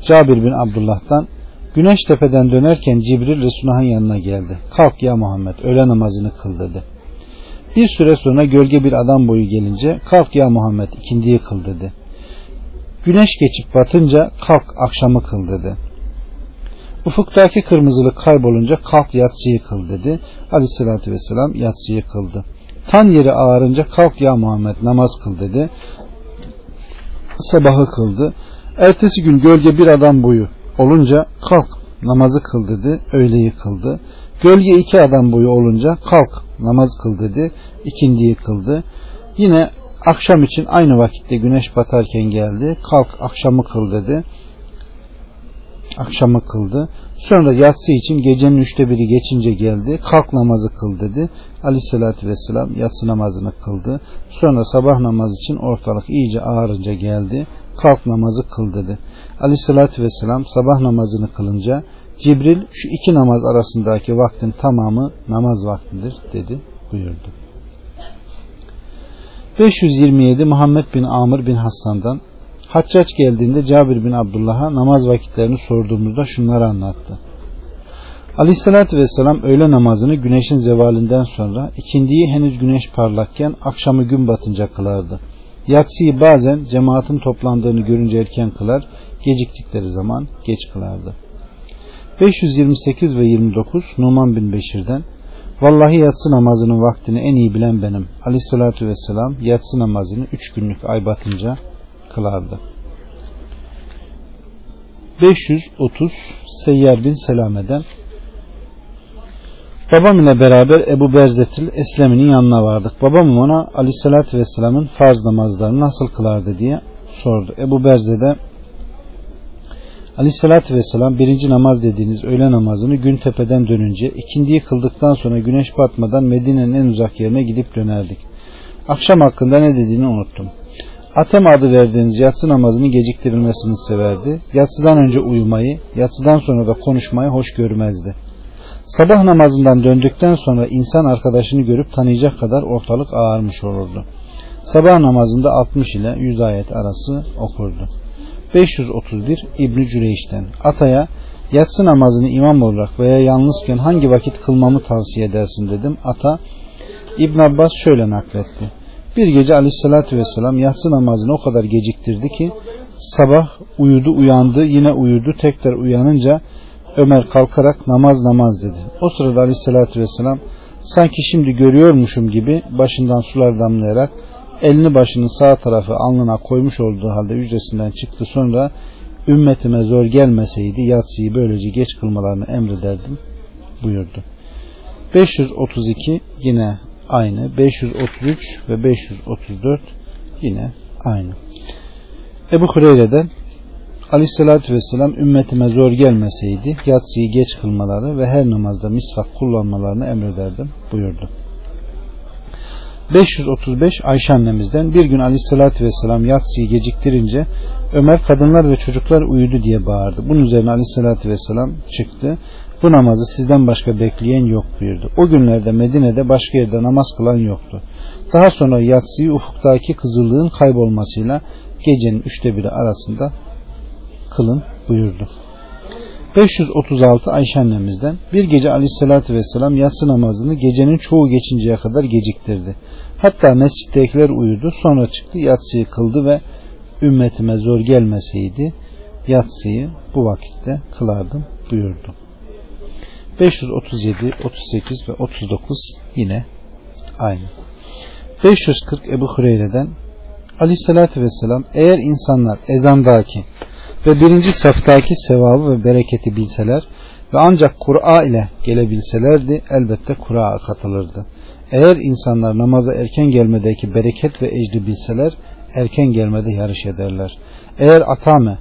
Cabir bin Abdullah'tan Güneş tepeden dönerken Cibril Resulullah'ın yanına geldi. Kalk ya Muhammed öğle namazını kıl dedi. Bir süre sonra gölge bir adam boyu gelince kalk ya Muhammed ikindiyi kıl dedi. Güneş geçip batınca kalk akşamı kıl dedi. Ufuktaki kırmızılık kaybolunca kalk yatsıyı kıl dedi. Aleyhissalatü vesselam yatsıyı kıldı. Tan yeri ağarınca kalk ya Muhammed namaz kıl dedi. Sabahı kıldı. Ertesi gün gölge bir adam boyu olunca kalk namazı kıl dedi. Öğleyi kıldı. Gölge iki adam boyu olunca kalk namaz kıl dedi. İkindiyi kıldı. Yine akşam için aynı vakitte güneş batarken geldi. Kalk akşamı kıl dedi. Akşamı kıldı. Sonra yatsı için gecenin üçte biri geçince geldi. Kalk namazı kıl dedi. Aleyhissalatü vesselam yatsı namazını kıldı. Sonra sabah namazı için ortalık iyice ağarınca geldi. Kalk namazı kıl dedi. Aleyhissalatü vesselam sabah namazını kılınca Cibril şu iki namaz arasındaki vaktin tamamı namaz vaktidir dedi buyurdu. 527 Muhammed bin Amr bin Hassan'dan Haccaç geldiğinde Cabir bin Abdullah'a namaz vakitlerini sorduğumuzda şunları anlattı. Aleyhissalatü vesselam öğle namazını güneşin zevalinden sonra ikindiyi henüz güneş parlakken akşamı gün batınca kılardı. Yatsıyı bazen cemaatin toplandığını görünce erken kılar, geciktikleri zaman geç kılardı. 528 ve 29 Numan bin Beşir'den Vallahi yatsı namazının vaktini en iyi bilen benim. Aleyhissalatü vesselam yatsı namazını üç günlük ay batınca kılardı. 530 Seyyar bin Selame'den Babam ile beraber Ebu Berzetil Eslem'in yanına vardık. Babam ona Aleyhisselatü Vesselam'ın farz namazlarını nasıl kılardı diye sordu. Ebu Berze de Aleyhisselatü Vesselam birinci namaz dediğiniz öğle namazını gün tepeden dönünce ikindiyi kıldıktan sonra güneş batmadan Medine'nin en uzak yerine gidip dönerdik. Akşam hakkında ne dediğini unuttum. Atem adı verdiğiniz yatsı namazının geciktirilmesini severdi. Yatsıdan önce uyumayı, yatsıdan sonra da konuşmayı hoş görmezdi. Sabah namazından döndükten sonra insan arkadaşını görüp tanıyacak kadar ortalık ağarmış olurdu. Sabah namazında 60 ile 100 ayet arası okurdu. 531 İbni Cüreyş'ten Ataya yatsı namazını imam olarak veya yalnızken hangi vakit kılmamı tavsiye edersin dedim. Ata İbn Abbas şöyle nakletti. Bir gece aleyhissalatü vesselam yatsı namazını o kadar geciktirdi ki sabah uyudu uyandı yine uyudu tekrar uyanınca Ömer kalkarak namaz namaz dedi. O sırada aleyhissalatü vesselam sanki şimdi görüyormuşum gibi başından sular damlayarak elini başının sağ tarafı alnına koymuş olduğu halde hücresinden çıktı. Sonra ümmetime zor gelmeseydi yatsıyı böylece geç kılmalarını emrederdim buyurdu. 532 yine aynı. 533 ve 534 yine aynı. Ebu Hureyre'den Aleyhissalatü Vesselam ümmetime zor gelmeseydi yatsıyı geç kılmaları ve her namazda misvak kullanmalarını emrederdim buyurdu. 535 Ayşe annemizden bir gün aleyhissalatü vesselam yatsıyı geciktirince Ömer kadınlar ve çocuklar uyudu diye bağırdı. Bunun üzerine aleyhissalatü vesselam çıktı. Bu namazı sizden başka bekleyen yok buyurdu. O günlerde Medine'de başka yerde namaz kılan yoktu. Daha sonra yatsıyı ufuktaki kızıllığın kaybolmasıyla gecenin üçte biri arasında kılın buyurdu. 536 Ayşe annemizden bir gece aleyhissalatü vesselam yatsı namazını gecenin çoğu geçinceye kadar geciktirdi. Hatta mescittekiler uyudu sonra çıktı yatsıyı kıldı ve ümmetime zor gelmeseydi yatsıyı bu vakitte kılardım buyurdu. 537, 38 ve 39 yine aynı. 540 Ebu Hureyre'den Aleyhissalatü Vesselam eğer insanlar ezandaki ve birinci saftaki sevabı ve bereketi bilseler ve ancak Kur'a ile gelebilselerdi elbette Kur'a katılırdı. Eğer insanlar namaza erken gelmedeki bereket ve ecri bilseler erken gelmede yarış ederler. Eğer atame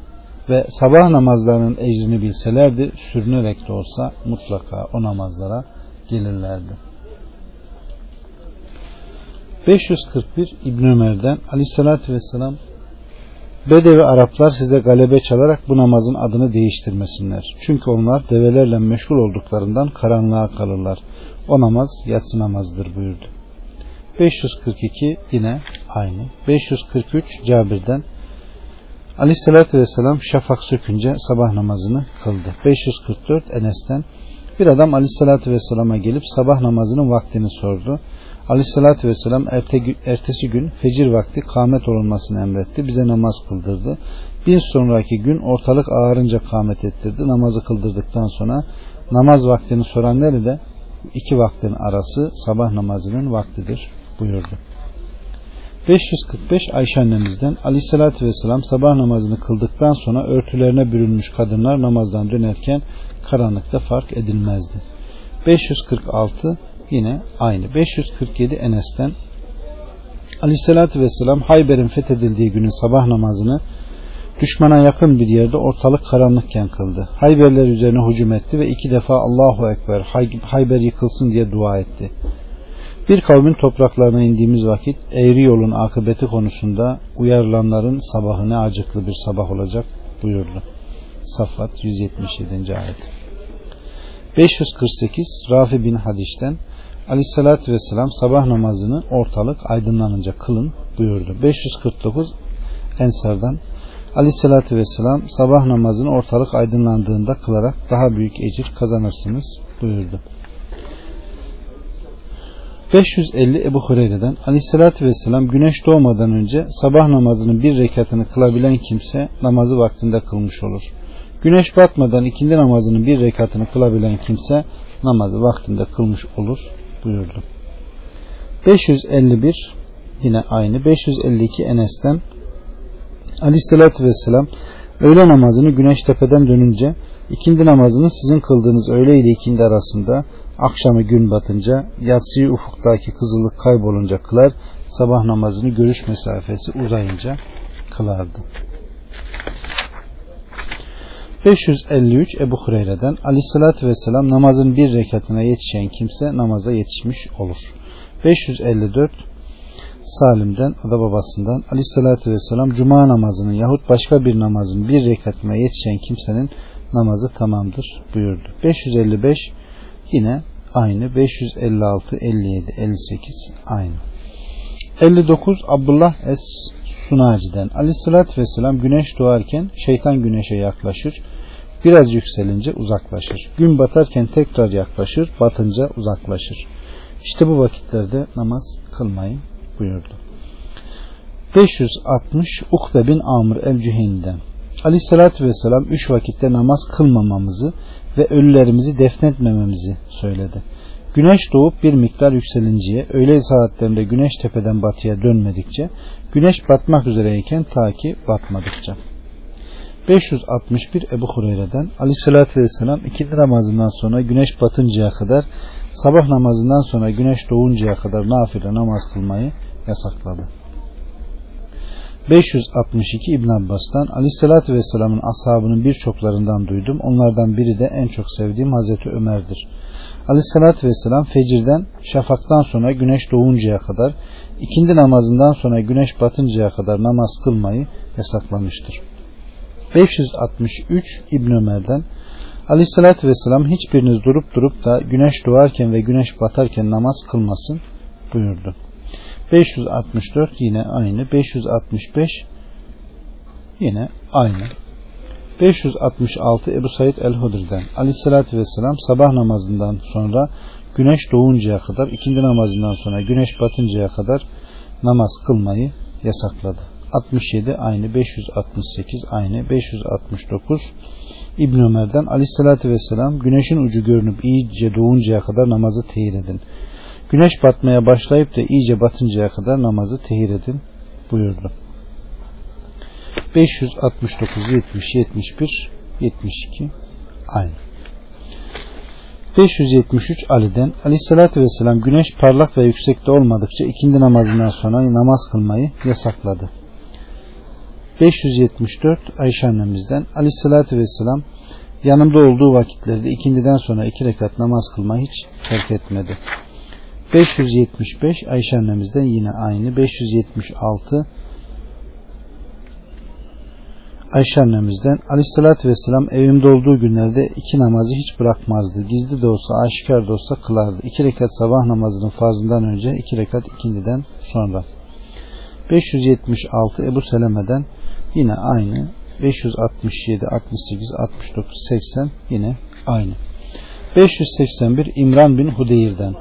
ve sabah namazlarının ecrini bilselerdi sürünerek de olsa mutlaka o namazlara gelirlerdi. 541 İbn Ömer'den Ali sallallahu aleyhi ve sellem Bedevi Araplar size galebe çalarak bu namazın adını değiştirmesinler. Çünkü onlar develerle meşgul olduklarından karanlığa kalırlar. O namaz yatsı namazıdır buyurdu. 542 yine aynı. 543 Cabir'den Aleyhissalatü Vesselam şafak sökünce sabah namazını kıldı. 544 Enes'ten Bir adam Aleyhisselatü Vesselam'a gelip sabah namazının vaktini sordu. Aleyhisselatü Vesselam erte, ertesi gün fecir vakti kâmet olunmasını emretti. Bize namaz kıldırdı. Bir sonraki gün ortalık ağarınca kâmet ettirdi. Namazı kıldırdıktan sonra namaz vaktini soran de iki vaktin arası sabah namazının vaktidir buyurdu. 545 Ayşe annemizden Aleyhisselatü Vesselam sabah namazını kıldıktan sonra örtülerine bürünmüş kadınlar namazdan dönerken karanlıkta fark edilmezdi. 546 yine aynı. 547 Enes'ten Aleyhisselatü Vesselam Hayber'in fethedildiği günün sabah namazını düşmana yakın bir yerde ortalık karanlıkken kıldı. Hayberler üzerine hücum etti ve iki defa Allahu Ekber Hayber yıkılsın diye dua etti. Bir kavmin topraklarına indiğimiz vakit eğri yolun akıbeti konusunda uyarılanların sabahı ne acıklı bir sabah olacak buyurdu. Safat 177. ayet. 548 Rafi bin Hadiş'ten Aleyhissalatü Vesselam sabah namazını ortalık aydınlanınca kılın buyurdu. 549 Ensar'dan Aleyhissalatü Vesselam sabah namazını ortalık aydınlandığında kılarak daha büyük ecir kazanırsınız buyurdu. 550 Ebu Hureyre'den Aleyhisselatü Vesselam güneş doğmadan önce sabah namazının bir rekatını kılabilen kimse namazı vaktinde kılmış olur. Güneş batmadan ikindi namazının bir rekatını kılabilen kimse namazı vaktinde kılmış olur buyurdu. 551 yine aynı 552 Enes'ten Aleyhisselatü Vesselam öğle namazını güneş tepeden dönünce ikindi namazını sizin kıldığınız öğle ile ikindi arasında akşamı gün batınca yatsıyı ufuktaki kızıllık kaybolunca kılar sabah namazını görüş mesafesi uzayınca kılardı. 553 Ebu Hureyre'den Aleyhisselatü Vesselam namazın bir rekatına yetişen kimse namaza yetişmiş olur. 554 Salim'den o da babasından Aleyhisselatü Vesselam Cuma namazının yahut başka bir namazın bir rekatına yetişen kimsenin namazı tamamdır buyurdu. 555 yine aynı. 556, 57, 58 aynı. 59 Abdullah Es Sunaci'den Aleyhisselatü Vesselam güneş doğarken şeytan güneşe yaklaşır. Biraz yükselince uzaklaşır. Gün batarken tekrar yaklaşır. Batınca uzaklaşır. İşte bu vakitlerde namaz kılmayın buyurdu. 560 Ukbe bin Amr el-Cüheyni'den Aleyhisselatü Vesselam üç vakitte namaz kılmamamızı ve ölülerimizi defnetmememizi söyledi. Güneş doğup bir miktar yükselinceye, öğle saatlerinde güneş tepeden batıya dönmedikçe, güneş batmak üzereyken ta ki batmadıkça. 561 Ebu Hureyre'den Aleyhisselatü Vesselam ikindi namazından sonra güneş batıncaya kadar sabah namazından sonra güneş doğuncaya kadar nafile namaz kılmayı yasakladı. 562 İbn Abbas'tan Aleyhisselatü Vesselam'ın ashabının birçoklarından duydum. Onlardan biri de en çok sevdiğim Hazreti Ömer'dir. Aleyhisselatü Vesselam fecirden şafaktan sonra güneş doğuncaya kadar ikindi namazından sonra güneş batıncaya kadar namaz kılmayı yasaklamıştır. 563 İbn Ömer'den Aleyhisselatü Vesselam hiçbiriniz durup durup da güneş doğarken ve güneş batarken namaz kılmasın buyurdu. 564 yine aynı. 565 yine aynı. 566 Ebu Said el-Hudri'den Aleyhisselatü Vesselam sabah namazından sonra güneş doğuncaya kadar ikindi namazından sonra güneş batıncaya kadar namaz kılmayı yasakladı. 67 aynı 568 aynı 569 İbn Ömer'den Aleyhisselatü Vesselam güneşin ucu görünüp iyice doğuncaya kadar namazı teyir edin. Güneş batmaya başlayıp da iyice batıncaya kadar namazı tehir edin buyurdu. 569, 70, 71, 72 aynı. 573 Ali'den Aleyhisselatü Vesselam güneş parlak ve yüksekte olmadıkça ikindi namazından sonra namaz kılmayı yasakladı. 574 Ayşe annemizden Aleyhisselatü Vesselam yanımda olduğu vakitlerde ikindiden sonra iki rekat namaz kılmayı hiç terk etmedi. 575 Ayşe annemizden yine aynı 576 Ayşe annemizden Aleyhisselatü Vesselam evimde olduğu günlerde iki namazı hiç bırakmazdı. Gizli de olsa aşikar da olsa kılardı. İki rekat sabah namazının farzından önce iki rekat ikindiden sonra. 576 Ebu Seleme'den yine aynı. 567, 68, 69, 80 yine aynı. 581 İmran bin Hudeyr'den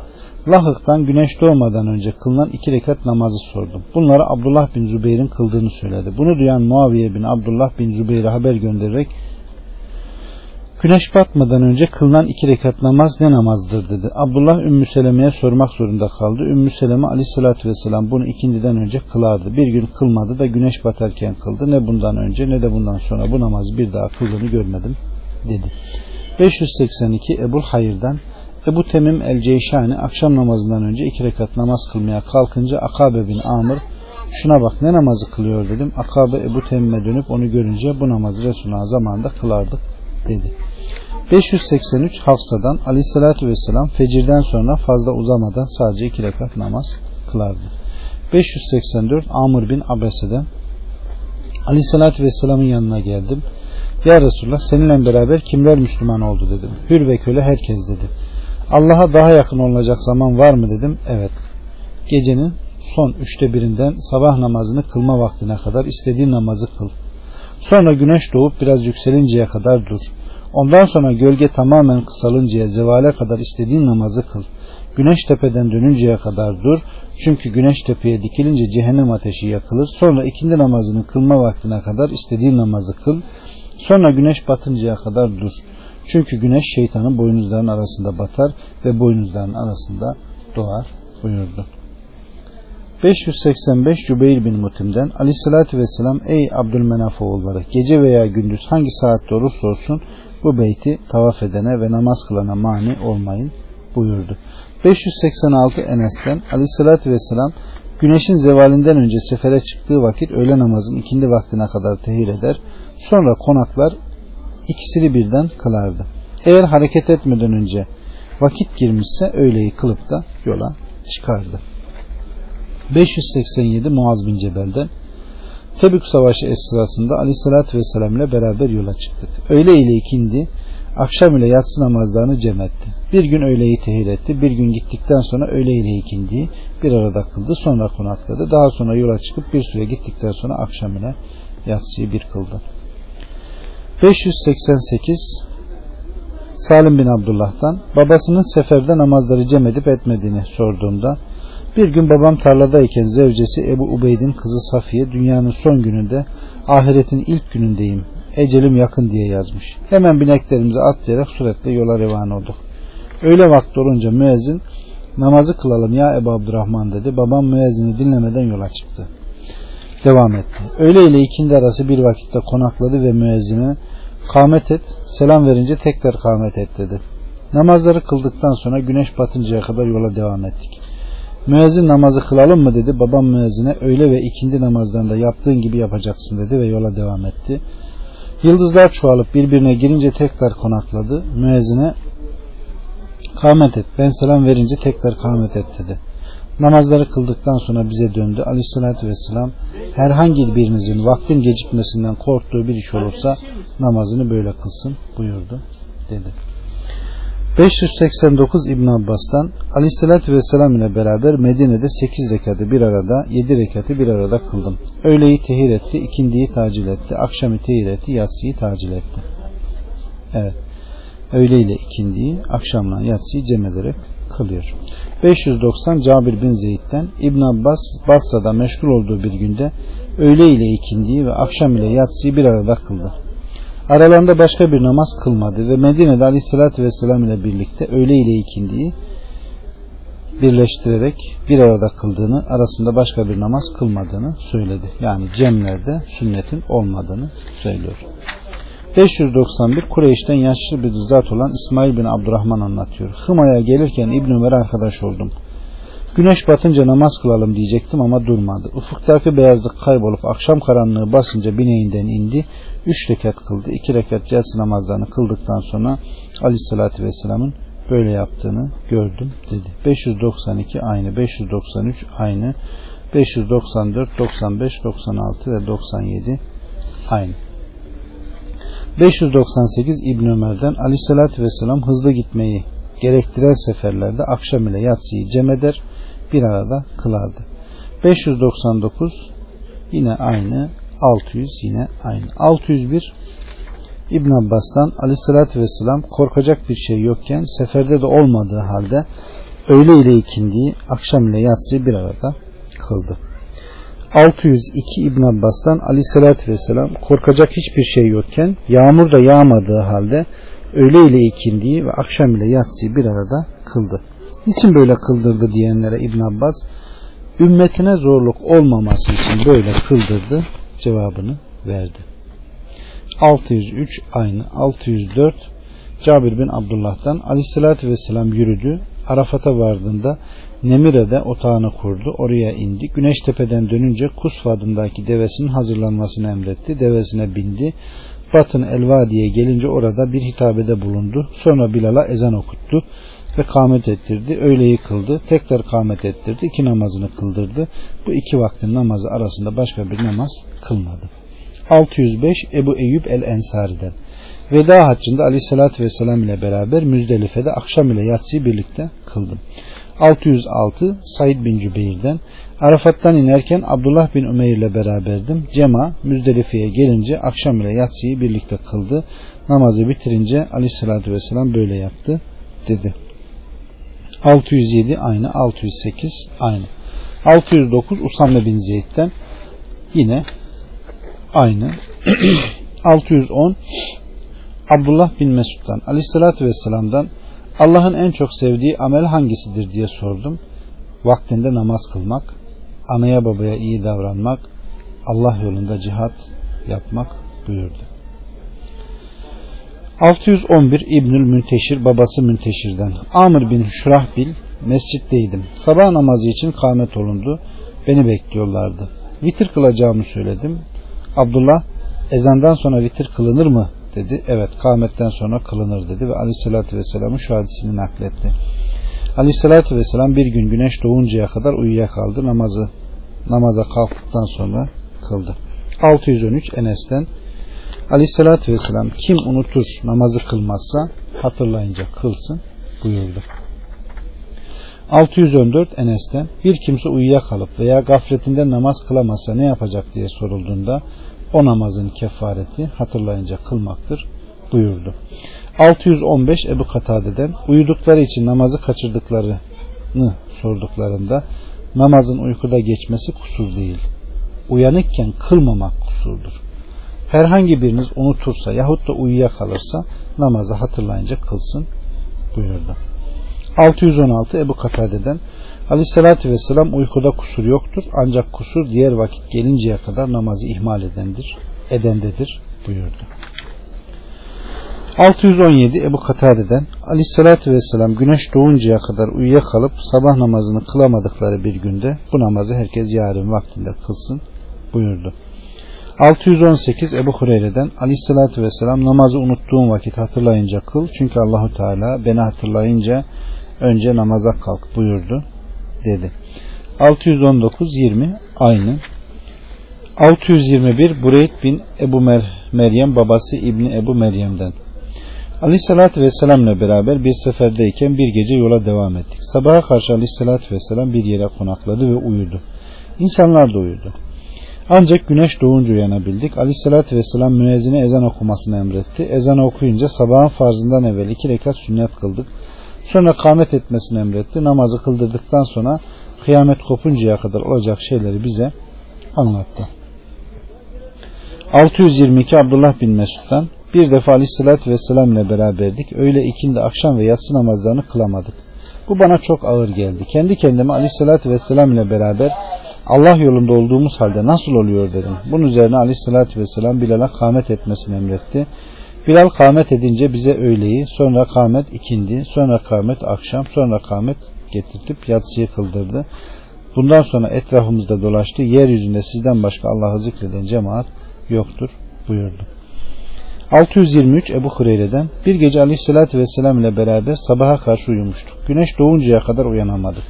Lahık'tan güneş doğmadan önce kılınan iki rekat namazı sordum. Bunları Abdullah bin Zübeyir'in kıldığını söyledi. Bunu duyan Muaviye bin Abdullah bin Zübeyir'e haber göndererek Güneş batmadan önce kılınan iki rekat namaz ne namazdır dedi. Abdullah Ümmü Seleme'ye sormak zorunda kaldı. Ümmü Seleme aleyhissalatü vesselam bunu ikindiden önce kılardı. Bir gün kılmadı da güneş batarken kıldı. Ne bundan önce ne de bundan sonra bu namazı bir daha kıldığını görmedim dedi. 582 Ebul Hayır'dan Ebu Temim el Ceyşani akşam namazından önce iki rekat namaz kılmaya kalkınca Akabe bin Amr şuna bak ne namazı kılıyor dedim. Akabe Ebu Temim'e dönüp onu görünce bu namazı Resulullah zamanında kılardık dedi. 583 Hafsa'dan aleyhissalatü vesselam fecirden sonra fazla uzamadan sadece iki rekat namaz kılardı. 584 Amr bin Abese'den aleyhissalatü vesselamın yanına geldim. Ya Resulullah seninle beraber kimler Müslüman oldu dedim. Hür ve köle herkes dedi. Allah'a daha yakın olacak zaman var mı dedim. Evet. Gecenin son üçte birinden sabah namazını kılma vaktine kadar istediğin namazı kıl. Sonra güneş doğup biraz yükselinceye kadar dur. Ondan sonra gölge tamamen kısalıncaya zevale kadar istediğin namazı kıl. Güneş tepeden dönünceye kadar dur. Çünkü güneş tepeye dikilince cehennem ateşi yakılır. Sonra ikindi namazını kılma vaktine kadar istediğin namazı kıl. Sonra güneş batıncaya kadar dur. Çünkü güneş şeytanın boynuzlarının arasında batar ve boynuzların arasında doğar buyurdu. 585 Cübeyr bin Mutim'den Aleyhisselatü Vesselam Ey Abdülmenaf oğulları gece veya gündüz hangi saatte olursa olsun bu beyti tavaf edene ve namaz kılana mani olmayın buyurdu. 586 Enes'ten Aleyhisselatü Vesselam güneşin zevalinden önce sefere çıktığı vakit öğle namazın ikindi vaktine kadar tehir eder. Sonra konaklar ikisini birden kılardı. Eğer hareket etmeden önce vakit girmişse öğleyi kılıp da yola çıkardı. 587 Muaz bin Cebel'den Tebük Savaşı esnasında Aleyhisselatü Vesselam ile beraber yola çıktık. Öğle ile ikindi, akşam ile yatsı namazlarını cem etti. Bir gün öğleyi tehir etti, bir gün gittikten sonra öğle ile ikindi bir arada kıldı, sonra konakladı. Daha sonra yola çıkıp bir süre gittikten sonra akşam ile yatsıyı bir kıldı. 588 Salim bin Abdullah'tan babasının seferde namazları cem edip etmediğini sorduğumda bir gün babam tarladayken zevcesi Ebu Ubeyd'in kızı Safiye dünyanın son gününde ahiretin ilk günündeyim. Ecelim yakın diye yazmış. Hemen bineklerimizi atlayarak suretle yola revan olduk. Öyle vakti olunca müezzin namazı kılalım ya Ebu Abdurrahman dedi. Babam müezzini dinlemeden yola çıktı. Devam etti. Öğle ile ikindi arası bir vakitte konakladı ve müezzine kamet et, selam verince tekrar kamet et dedi. Namazları kıldıktan sonra güneş batıncaya kadar yola devam ettik. Müezzin namazı kılalım mı dedi. Babam müezzine öğle ve ikindi namazlarında yaptığın gibi yapacaksın dedi ve yola devam etti. Yıldızlar çoğalıp birbirine girince tekrar konakladı. Müezzine kamet et. Ben selam verince tekrar kamet et dedi. Namazları kıldıktan sonra bize döndü. Aleyhissalatü vesselam herhangi birinizin vaktin gecikmesinden korktuğu bir iş olursa namazını böyle kılsın buyurdu dedi. 589 İbn Abbas'tan Aleyhisselatü Vesselam ile beraber Medine'de 8 rekatı bir arada 7 rekatı bir arada kıldım. Öğleyi tehir etti, ikindiyi tacil etti, akşamı tehir etti, yatsıyı tacil etti. Evet. Öğle ile ikindiyi, akşamla yatsıyı cem ederek kılıyor. 590 Cabir bin Zeyd'den İbn Abbas Basra'da meşgul olduğu bir günde öğle ile ikindiyi ve akşam ile yatsıyı bir arada kıldı. Aralarında başka bir namaz kılmadı ve Medine'de Aleyhisselatü Vesselam ile birlikte öğle ile ikindiyi birleştirerek bir arada kıldığını, arasında başka bir namaz kılmadığını söyledi. Yani cemlerde sünnetin olmadığını söylüyor. 591 Kureyş'ten yaşlı bir zat olan İsmail bin Abdurrahman anlatıyor. Hıma'ya gelirken İbn Ömer arkadaş oldum. Güneş batınca namaz kılalım diyecektim ama durmadı. Ufuktaki beyazlık kaybolup akşam karanlığı basınca bineğinden indi. Üç rekat kıldı. iki rekat yatsı namazlarını kıldıktan sonra Aleyhisselatü Vesselam'ın böyle yaptığını gördüm dedi. 592 aynı, 593 aynı, 594, 95, 96 ve 97 aynı. 598 İbn Ömer'den Aleyhisselatü Vesselam hızlı gitmeyi gerektiren seferlerde akşam ile yatsıyı cem eder bir arada kılardı. 599 yine aynı 600 yine aynı. 601 İbn Abbas'tan aleyhissalatü vesselam korkacak bir şey yokken seferde de olmadığı halde öğle ile ikindiği akşam ile yatsıyı bir arada kıldı. 602 İbn Abbas'tan aleyhissalatü vesselam korkacak hiçbir şey yokken yağmur da yağmadığı halde öğle ile ikindiği ve akşam ile yatsıyı bir arada kıldı. Niçin böyle kıldırdı diyenlere İbn Abbas ümmetine zorluk olmaması için böyle kıldırdı cevabını verdi. 603 aynı 604 Cabir bin Abdullah'tan aleyhissalatü vesselam yürüdü. Arafat'a vardığında Nemire'de otağını kurdu. Oraya indi. Güneş tepeden dönünce Kusfa adındaki devesinin hazırlanmasını emretti. Devesine bindi. Batın Elva diye gelince orada bir hitabede bulundu. Sonra Bilal'a ezan okuttu ve kâmet ettirdi. Öğleyi kıldı. Tekrar kâmet ettirdi. iki namazını kıldırdı. Bu iki vaktin namazı arasında başka bir namaz kılmadı. 605 Ebu Eyyub el-Ensari'den. Veda haccında aleyhissalatü vesselam ile beraber Müzdelife'de akşam ile yatsıyı birlikte kıldım. 606 Said bin Cübeyr'den Arafat'tan inerken Abdullah bin Ömer ile beraberdim. Cema Müzdelife'ye gelince akşam ile yatsıyı birlikte kıldı. Namazı bitirince aleyhissalatü vesselam böyle yaptı dedi. 607 aynı 608 aynı. 609 Usame bin Zeyd'den yine aynı. [CLEARS THROAT] 610 Abdullah bin Mesud'dan Aleyhisselatü Vesselam'dan Allah'ın en çok sevdiği amel hangisidir diye sordum. Vaktinde namaz kılmak, anaya babaya iyi davranmak, Allah yolunda cihat yapmak buyurdu. 611 İbnül Münteşir babası Münteşir'den Amr bin Şurahbil mescitteydim. Sabah namazı için kâmet olundu. Beni bekliyorlardı. Vitir kılacağımı söyledim. Abdullah ezandan sonra vitir kılınır mı dedi. Evet kâmetten sonra kılınır dedi ve aleyhissalatü vesselamın şu hadisini nakletti. Aleyhissalatü vesselam bir gün güneş doğuncaya kadar uyuyakaldı. Namazı namaza kalktıktan sonra kıldı. 613 Enes'ten Aleyhissalatü vesselam kim unutur namazı kılmazsa hatırlayınca kılsın buyurdu. 614 Enes'ten bir kimse uyuyakalıp veya gafletinde namaz kılamazsa ne yapacak diye sorulduğunda o namazın kefareti hatırlayınca kılmaktır buyurdu. 615 Ebu Katade'den uyudukları için namazı kaçırdıklarını sorduklarında namazın uykuda geçmesi kusur değil. Uyanıkken kılmamak kusurdur. Herhangi biriniz unutursa yahut da uyuyakalırsa namazı hatırlayınca kılsın buyurdu. 616 Ebu Katade'den Aleyhissalatü Vesselam uykuda kusur yoktur ancak kusur diğer vakit gelinceye kadar namazı ihmal edendir, edendedir buyurdu. 617 Ebu Katade'den Aleyhissalatü Vesselam güneş doğuncaya kadar uyuyakalıp sabah namazını kılamadıkları bir günde bu namazı herkes yarın vaktinde kılsın buyurdu. 618 Ebu Hureyre'den Aleyhissalatü Vesselam namazı unuttuğum vakit hatırlayınca kıl çünkü Allahu Teala beni hatırlayınca önce namaza kalk buyurdu dedi. 619 20 aynı. 621 Bureyd bin Ebu Mer Meryem babası İbni Ebu Meryem'den. Aleyhissalatü Vesselam ile beraber bir seferdeyken bir gece yola devam ettik. Sabaha karşı Aleyhissalatü Vesselam bir yere konakladı ve uyudu. İnsanlar da uyudu. Ancak güneş doğunca uyanabildik. Aleyhissalatü Vesselam müezzine ezan okumasını emretti. Ezan okuyunca sabahın farzından evvel iki rekat sünnet kıldık. Sonra kâmet etmesini emretti. Namazı kıldırdıktan sonra kıyamet kopuncaya kadar olacak şeyleri bize anlattı. 622 Abdullah bin Mesud'dan bir defa aleyhissalatü vesselam ile beraberdik. Öyle ikindi akşam ve yatsı namazlarını kılamadık. Bu bana çok ağır geldi. Kendi kendime aleyhissalatü vesselam ile beraber Allah yolunda olduğumuz halde nasıl oluyor dedim. Bunun üzerine aleyhissalatü vesselam Bilal'a kâmet etmesini emretti. Bilal kâmet edince bize öğleyi, sonra kâmet ikindi, sonra kâmet akşam, sonra kâmet getirtip yatsıyı kıldırdı. Bundan sonra etrafımızda dolaştı. Yeryüzünde sizden başka Allah'ı zikreden cemaat yoktur buyurdu. 623 Ebu Hureyre'den bir gece aleyhissalatü vesselam ile beraber sabaha karşı uyumuştuk. Güneş doğuncaya kadar uyanamadık.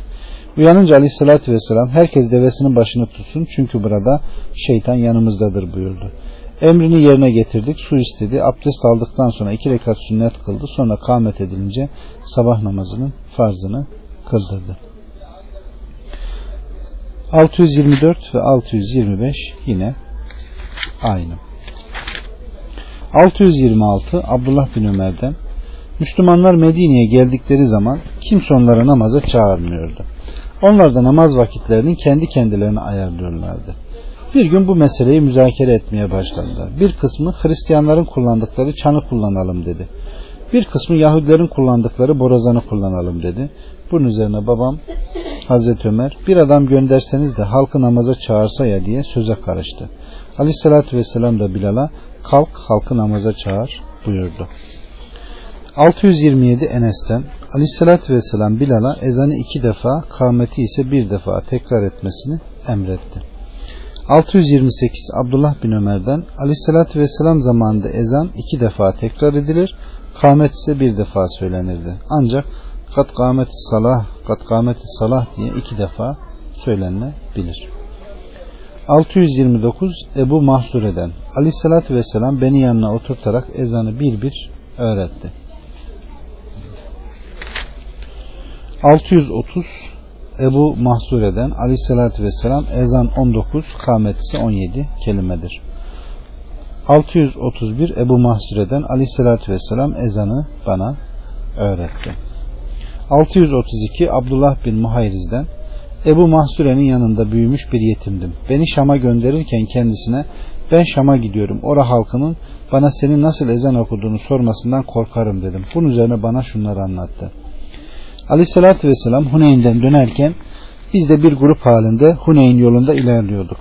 Uyanınca aleyhissalatü vesselam herkes devesinin başını tutsun çünkü burada şeytan yanımızdadır buyurdu. Emrini yerine getirdik, su istedi, abdest aldıktan sonra iki rekat sünnet kıldı, sonra kâmet edilince sabah namazının farzını kıldırdı. 624 ve 625 yine aynı. 626 Abdullah bin Ömer'den Müslümanlar Medine'ye geldikleri zaman kimse onlara namaza çağırmıyordu. Onlar da namaz vakitlerini kendi kendilerine ayarlıyorlardı. Bir gün bu meseleyi müzakere etmeye başladılar. Bir kısmı Hristiyanların kullandıkları çanı kullanalım dedi. Bir kısmı Yahudilerin kullandıkları borazanı kullanalım dedi. Bunun üzerine babam Hazreti Ömer bir adam gönderseniz de halkı namaza çağırsa ya diye söze karıştı. Aleyhissalatü vesselam da Bilal'a kalk halkı namaza çağır buyurdu. 627 Enes'ten Aleyhissalatü vesselam Bilal'a ezanı iki defa kâmeti ise bir defa tekrar etmesini emretti. 628 Abdullah bin Ömer'den Aleyhissalatü vesselam zamanında ezan iki defa tekrar edilir, kâmet ise bir defa söylenirdi. Ancak kat kâmeti salah, kat kâmeti salah diye iki defa söylenilebilir. 629 Ebu Mahsure'den Aleyhissalatü vesselam beni yanına oturtarak ezanı bir bir öğretti. 630 Ebu Mahsure'den Aleyhissalatü vesselam ezan 19 kâmet ise 17 kelimedir. 631 Ebu Mahsure'den Aleyhissalatü vesselam ezanı bana öğretti. 632 Abdullah bin Muhayriz'den Ebu Mahsure'nin yanında büyümüş bir yetimdim. Beni Şam'a gönderirken kendisine ben Şam'a gidiyorum. Ora halkının bana senin nasıl ezan okuduğunu sormasından korkarım dedim. Bunun üzerine bana şunları anlattı. Aleyhissalatü vesselam Huneyn'den dönerken biz de bir grup halinde Huneyn yolunda ilerliyorduk.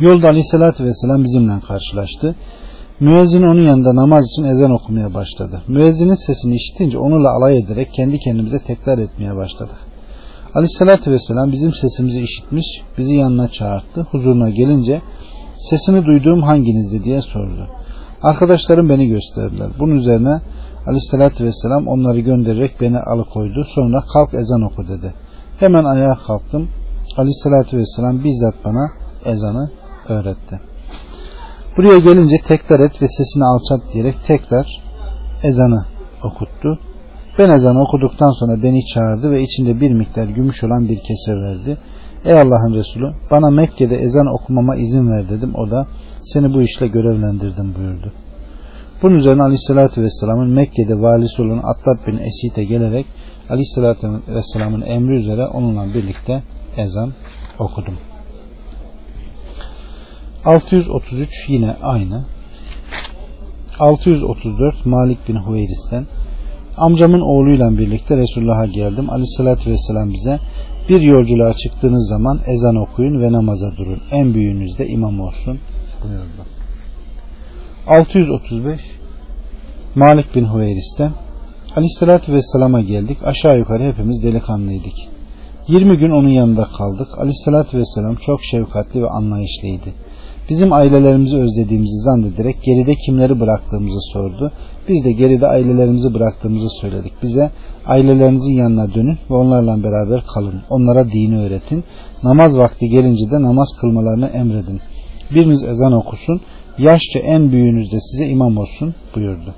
Yolda Aleyhissalatü vesselam bizimle karşılaştı. Müezzin onun yanında namaz için ezan okumaya başladı. Müezzinin sesini işitince onunla alay ederek kendi kendimize tekrar etmeye başladık. Aleyhissalatü vesselam bizim sesimizi işitmiş, bizi yanına çağırdı. Huzuruna gelince sesini duyduğum hanginizdi diye sordu. Arkadaşlarım beni gösterdiler. Bunun üzerine Aleyhissalatü vesselam onları göndererek beni alıkoydu. Sonra kalk ezan oku dedi. Hemen ayağa kalktım. Aleyhissalatü vesselam bizzat bana ezanı öğretti. Buraya gelince tekrar et ve sesini alçalt diyerek tekrar ezanı okuttu. Ben ezanı okuduktan sonra beni çağırdı ve içinde bir miktar gümüş olan bir kese verdi. Ey Allah'ın Resulü bana Mekke'de ezan okumama izin ver dedim. O da seni bu işle görevlendirdim buyurdu. Bunun üzerine Aleyhisselatü Vesselam'ın Mekke'de valisi olan Attab bin Esit'e gelerek Aleyhisselatü Vesselam'ın emri üzere onunla birlikte ezan okudum. 633 yine aynı. 634 Malik bin Hüveyris'ten amcamın oğluyla birlikte Resulullah'a geldim. Aleyhissalatü vesselam bize bir yolculuğa çıktığınız zaman ezan okuyun ve namaza durun. En büyüğünüz de imam olsun buyurdu. 635 Malik bin Hüveyris'ten Aleyhissalatü Vesselam'a geldik. Aşağı yukarı hepimiz delikanlıydık. 20 gün onun yanında kaldık. Aleyhissalatü Vesselam çok şefkatli ve anlayışlıydı. Bizim ailelerimizi özlediğimizi zannederek geride kimleri bıraktığımızı sordu. Biz de geride ailelerimizi bıraktığımızı söyledik. Bize ailelerinizin yanına dönün ve onlarla beraber kalın. Onlara dini öğretin. Namaz vakti gelince de namaz kılmalarını emredin. Biriniz ezan okusun. Yaşça en büyüğünüz de size imam olsun buyurdu.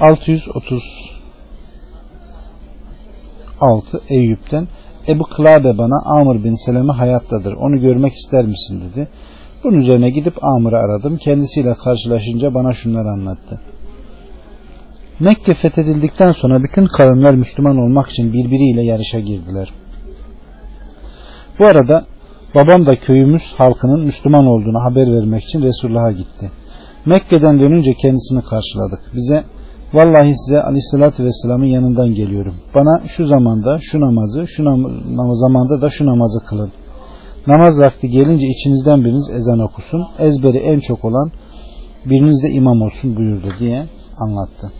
636 Eyüp'ten Ebu Kılabe bana Amr bin Seleme hayattadır. Onu görmek ister misin dedi. Bunun üzerine gidip Amr'ı aradım. Kendisiyle karşılaşınca bana şunları anlattı. Mekke fethedildikten sonra bütün kavimler Müslüman olmak için birbiriyle yarışa girdiler. Bu arada babam da köyümüz halkının Müslüman olduğunu haber vermek için Resulullah'a gitti. Mekke'den dönünce kendisini karşıladık. Bize vallahi size aleyhissalatü vesselamın yanından geliyorum. Bana şu zamanda şu namazı, şu nam zamanda da şu namazı kılın. Namaz vakti gelince içinizden biriniz ezan okusun. Ezberi en çok olan biriniz de imam olsun buyurdu diye anlattı.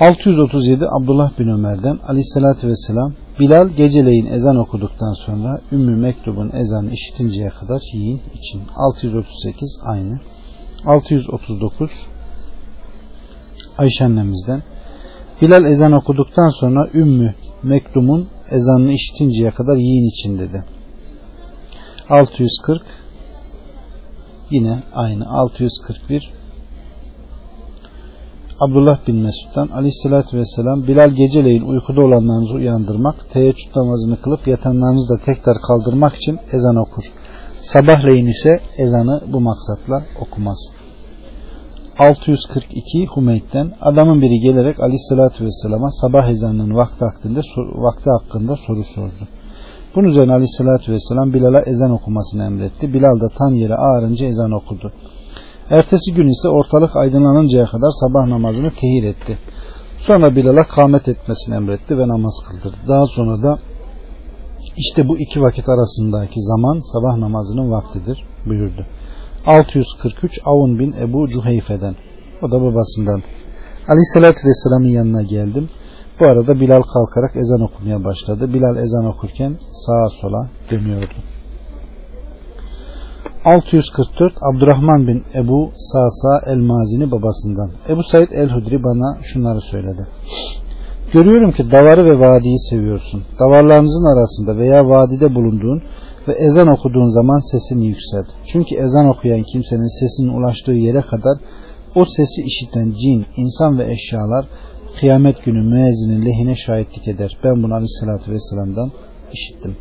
637 Abdullah bin Ömer'den aleyhissalatü vesselam Bilal geceleyin ezan okuduktan sonra Ümmü Mektub'un ezanı işitinceye kadar yiyin için. 638 aynı. 639 Ayşe annemizden Bilal ezan okuduktan sonra Ümmü Mektum'un ezanını işitinceye kadar yiyin için dedi. 640 yine aynı 641 Abdullah bin Mesud'dan aleyhissalatü vesselam Bilal geceleyin uykuda olanlarınızı uyandırmak, teheccüd namazını kılıp yatanlarınızı da tekrar kaldırmak için ezan okur. Sabahleyin ise ezanı bu maksatla okumaz. 642 Hümeyd'den adamın biri gelerek Aleyhisselatü Vesselam'a sabah ezanının vakti hakkında, vakti hakkında soru sordu. Bunun üzerine Aleyhisselatü Vesselam Bilal'a ezan okumasını emretti. Bilal da tan yere ağırınca ezan okudu. Ertesi gün ise ortalık aydınlanıncaya kadar sabah namazını tehir etti. Sonra Bilal'a kâmet etmesini emretti ve namaz kıldırdı. Daha sonra da işte bu iki vakit arasındaki zaman sabah namazının vaktidir buyurdu. 643 Avun bin Ebu Cuheyfe'den. O da babasından. Aleyhissalatü Vesselam'ın yanına geldim. Bu arada Bilal kalkarak ezan okumaya başladı. Bilal ezan okurken sağa sola dönüyordu. 644 Abdurrahman bin Ebu Sasa el-Mazini babasından. Ebu Said el-Hudri bana şunları söyledi. Görüyorum ki davarı ve vadiyi seviyorsun. Davarlarınızın arasında veya vadide bulunduğun ve ezan okuduğun zaman sesini yükselt. Çünkü ezan okuyan kimsenin sesinin ulaştığı yere kadar o sesi işiten cin, insan ve eşyalar kıyamet günü müezzinin lehine şahitlik eder. Ben bunu aleyhissalatü vesselam'dan işittim.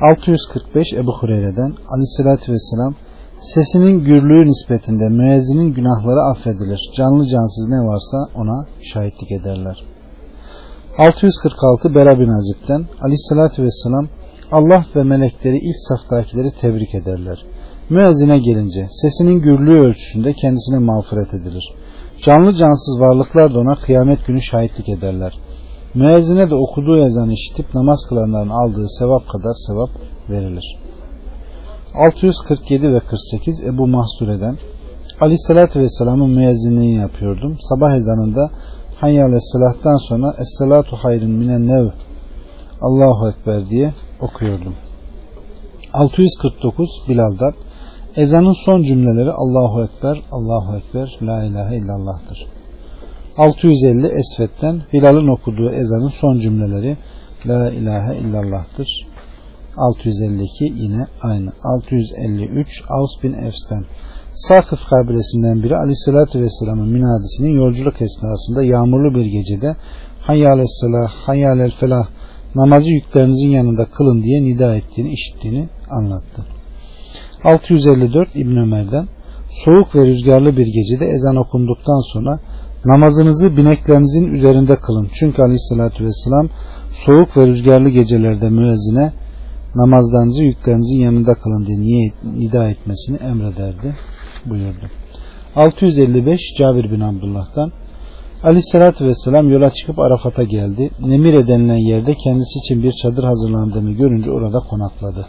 645 Ebu Hureyre'den aleyhissalatü vesselam sesinin gürlüğü nispetinde müezzinin günahları affedilir. Canlı cansız ne varsa ona şahitlik ederler. 646 Bera bin Azib'den aleyhissalatü vesselam Allah ve melekleri ilk saftakileri tebrik ederler. Müezzine gelince sesinin gürlüğü ölçüsünde kendisine mağfiret edilir. Canlı cansız varlıklar da ona kıyamet günü şahitlik ederler. Müezzine de okuduğu ezanı işitip namaz kılanların aldığı sevap kadar sevap verilir. 647 ve 48 Ebu Mahsure'den Aleyhisselatü Vesselam'ın müezzinliğini yapıyordum. Sabah ezanında Hayyâle selah'tan sonra Es-salatu hayrın minen nev Allahu Ekber diye okuyordum. 649 Bilal'dan Ezanın son cümleleri Allahu Ekber, Allahu Ekber, La ilahe illallah'tır. 650 Esvet'ten Bilal'ın okuduğu ezanın son cümleleri La ilahe illallah'tır. 652 yine aynı. 653 Aus bin Efs'ten Sakıf kabilesinden biri Aleyhisselatü Vesselam'ın minadisinin yolculuk esnasında yağmurlu bir gecede Hayyâle selah, hayyâlel felah namazı yüklerinizin yanında kılın diye nida ettiğini işittiğini anlattı. 654 İbn Ömer'den soğuk ve rüzgarlı bir gecede ezan okunduktan sonra namazınızı bineklerinizin üzerinde kılın. Çünkü aleyhissalatü vesselam soğuk ve rüzgarlı gecelerde müezzine namazlarınızı yüklerinizin yanında kılın diye niyet, nida etmesini emrederdi buyurdu. 655 Cabir bin Abdullah'tan Aleyhissalatü Vesselam yola çıkıp Arafat'a geldi. Nemire denilen yerde kendisi için bir çadır hazırlandığını görünce orada konakladı.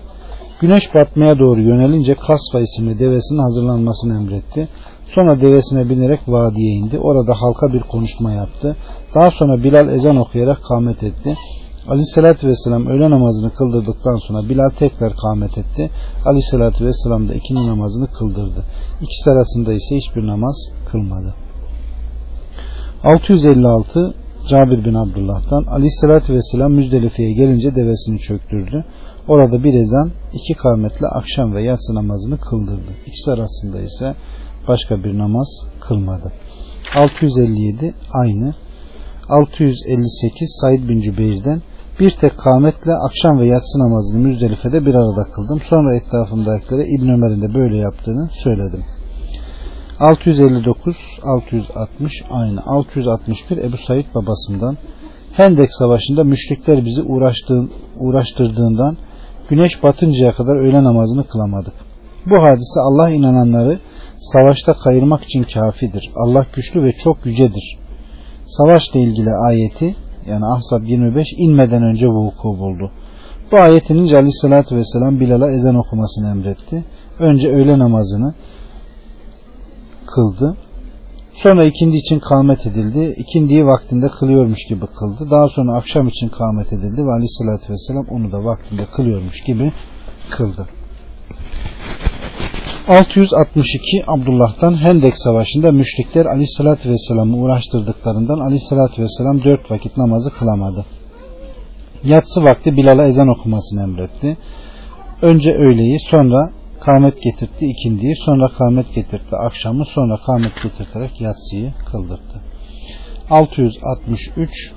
Güneş batmaya doğru yönelince Kasva isimli devesinin hazırlanmasını emretti. Sonra devesine binerek vadiye indi. Orada halka bir konuşma yaptı. Daha sonra Bilal ezan okuyarak kâmet etti. Aleyhissalatü Vesselam öğle namazını kıldırdıktan sonra Bilal tekrar kâmet etti. Aleyhissalatü Vesselam da ikinci namazını kıldırdı. İkisi arasında ise hiçbir namaz kılmadı. 656 Cabir bin Abdullah'tan Aleyhissalatü Vesselam Müzdelife'ye gelince devesini çöktürdü. Orada bir ezan iki kâmetle akşam ve yatsı namazını kıldırdı. İkisi arasında ise başka bir namaz kılmadı. 657 aynı. 658 Said bin Cübeyr'den bir tek kâmetle akşam ve yatsı namazını Müzdelife'de bir arada kıldım. Sonra etrafımdakilere İbn Ömer'in de böyle yaptığını söyledim. 659 660 aynı. 661 Ebu Said babasından Hendek Savaşı'nda müşrikler bizi uğraştırdığından güneş batıncaya kadar öğle namazını kılamadık. Bu hadise Allah inananları savaşta kayırmak için kafidir. Allah güçlü ve çok yücedir. Savaşla ilgili ayeti yani Ahzab 25 inmeden önce vuku buldu. Bu ayetin ince aleyhissalatü vesselam Bilal'a ezan okumasını emretti. Önce öğle namazını kıldı. Sonra ikindi için kâmet edildi. İkindiyi vaktinde kılıyormuş gibi kıldı. Daha sonra akşam için kâmet edildi ve aleyhissalatü vesselam onu da vaktinde kılıyormuş gibi kıldı. 662 Abdullah'tan Hendek Savaşı'nda müşrikler aleyhissalatü vesselam'ı uğraştırdıklarından aleyhissalatü vesselam dört vakit namazı kılamadı. Yatsı vakti Bilal'a ezan okumasını emretti. Önce öğleyi sonra kâmet getirtti ikindiyi sonra kâmet getirtti akşamı sonra kâmet getirterek yatsıyı kıldırdı. 663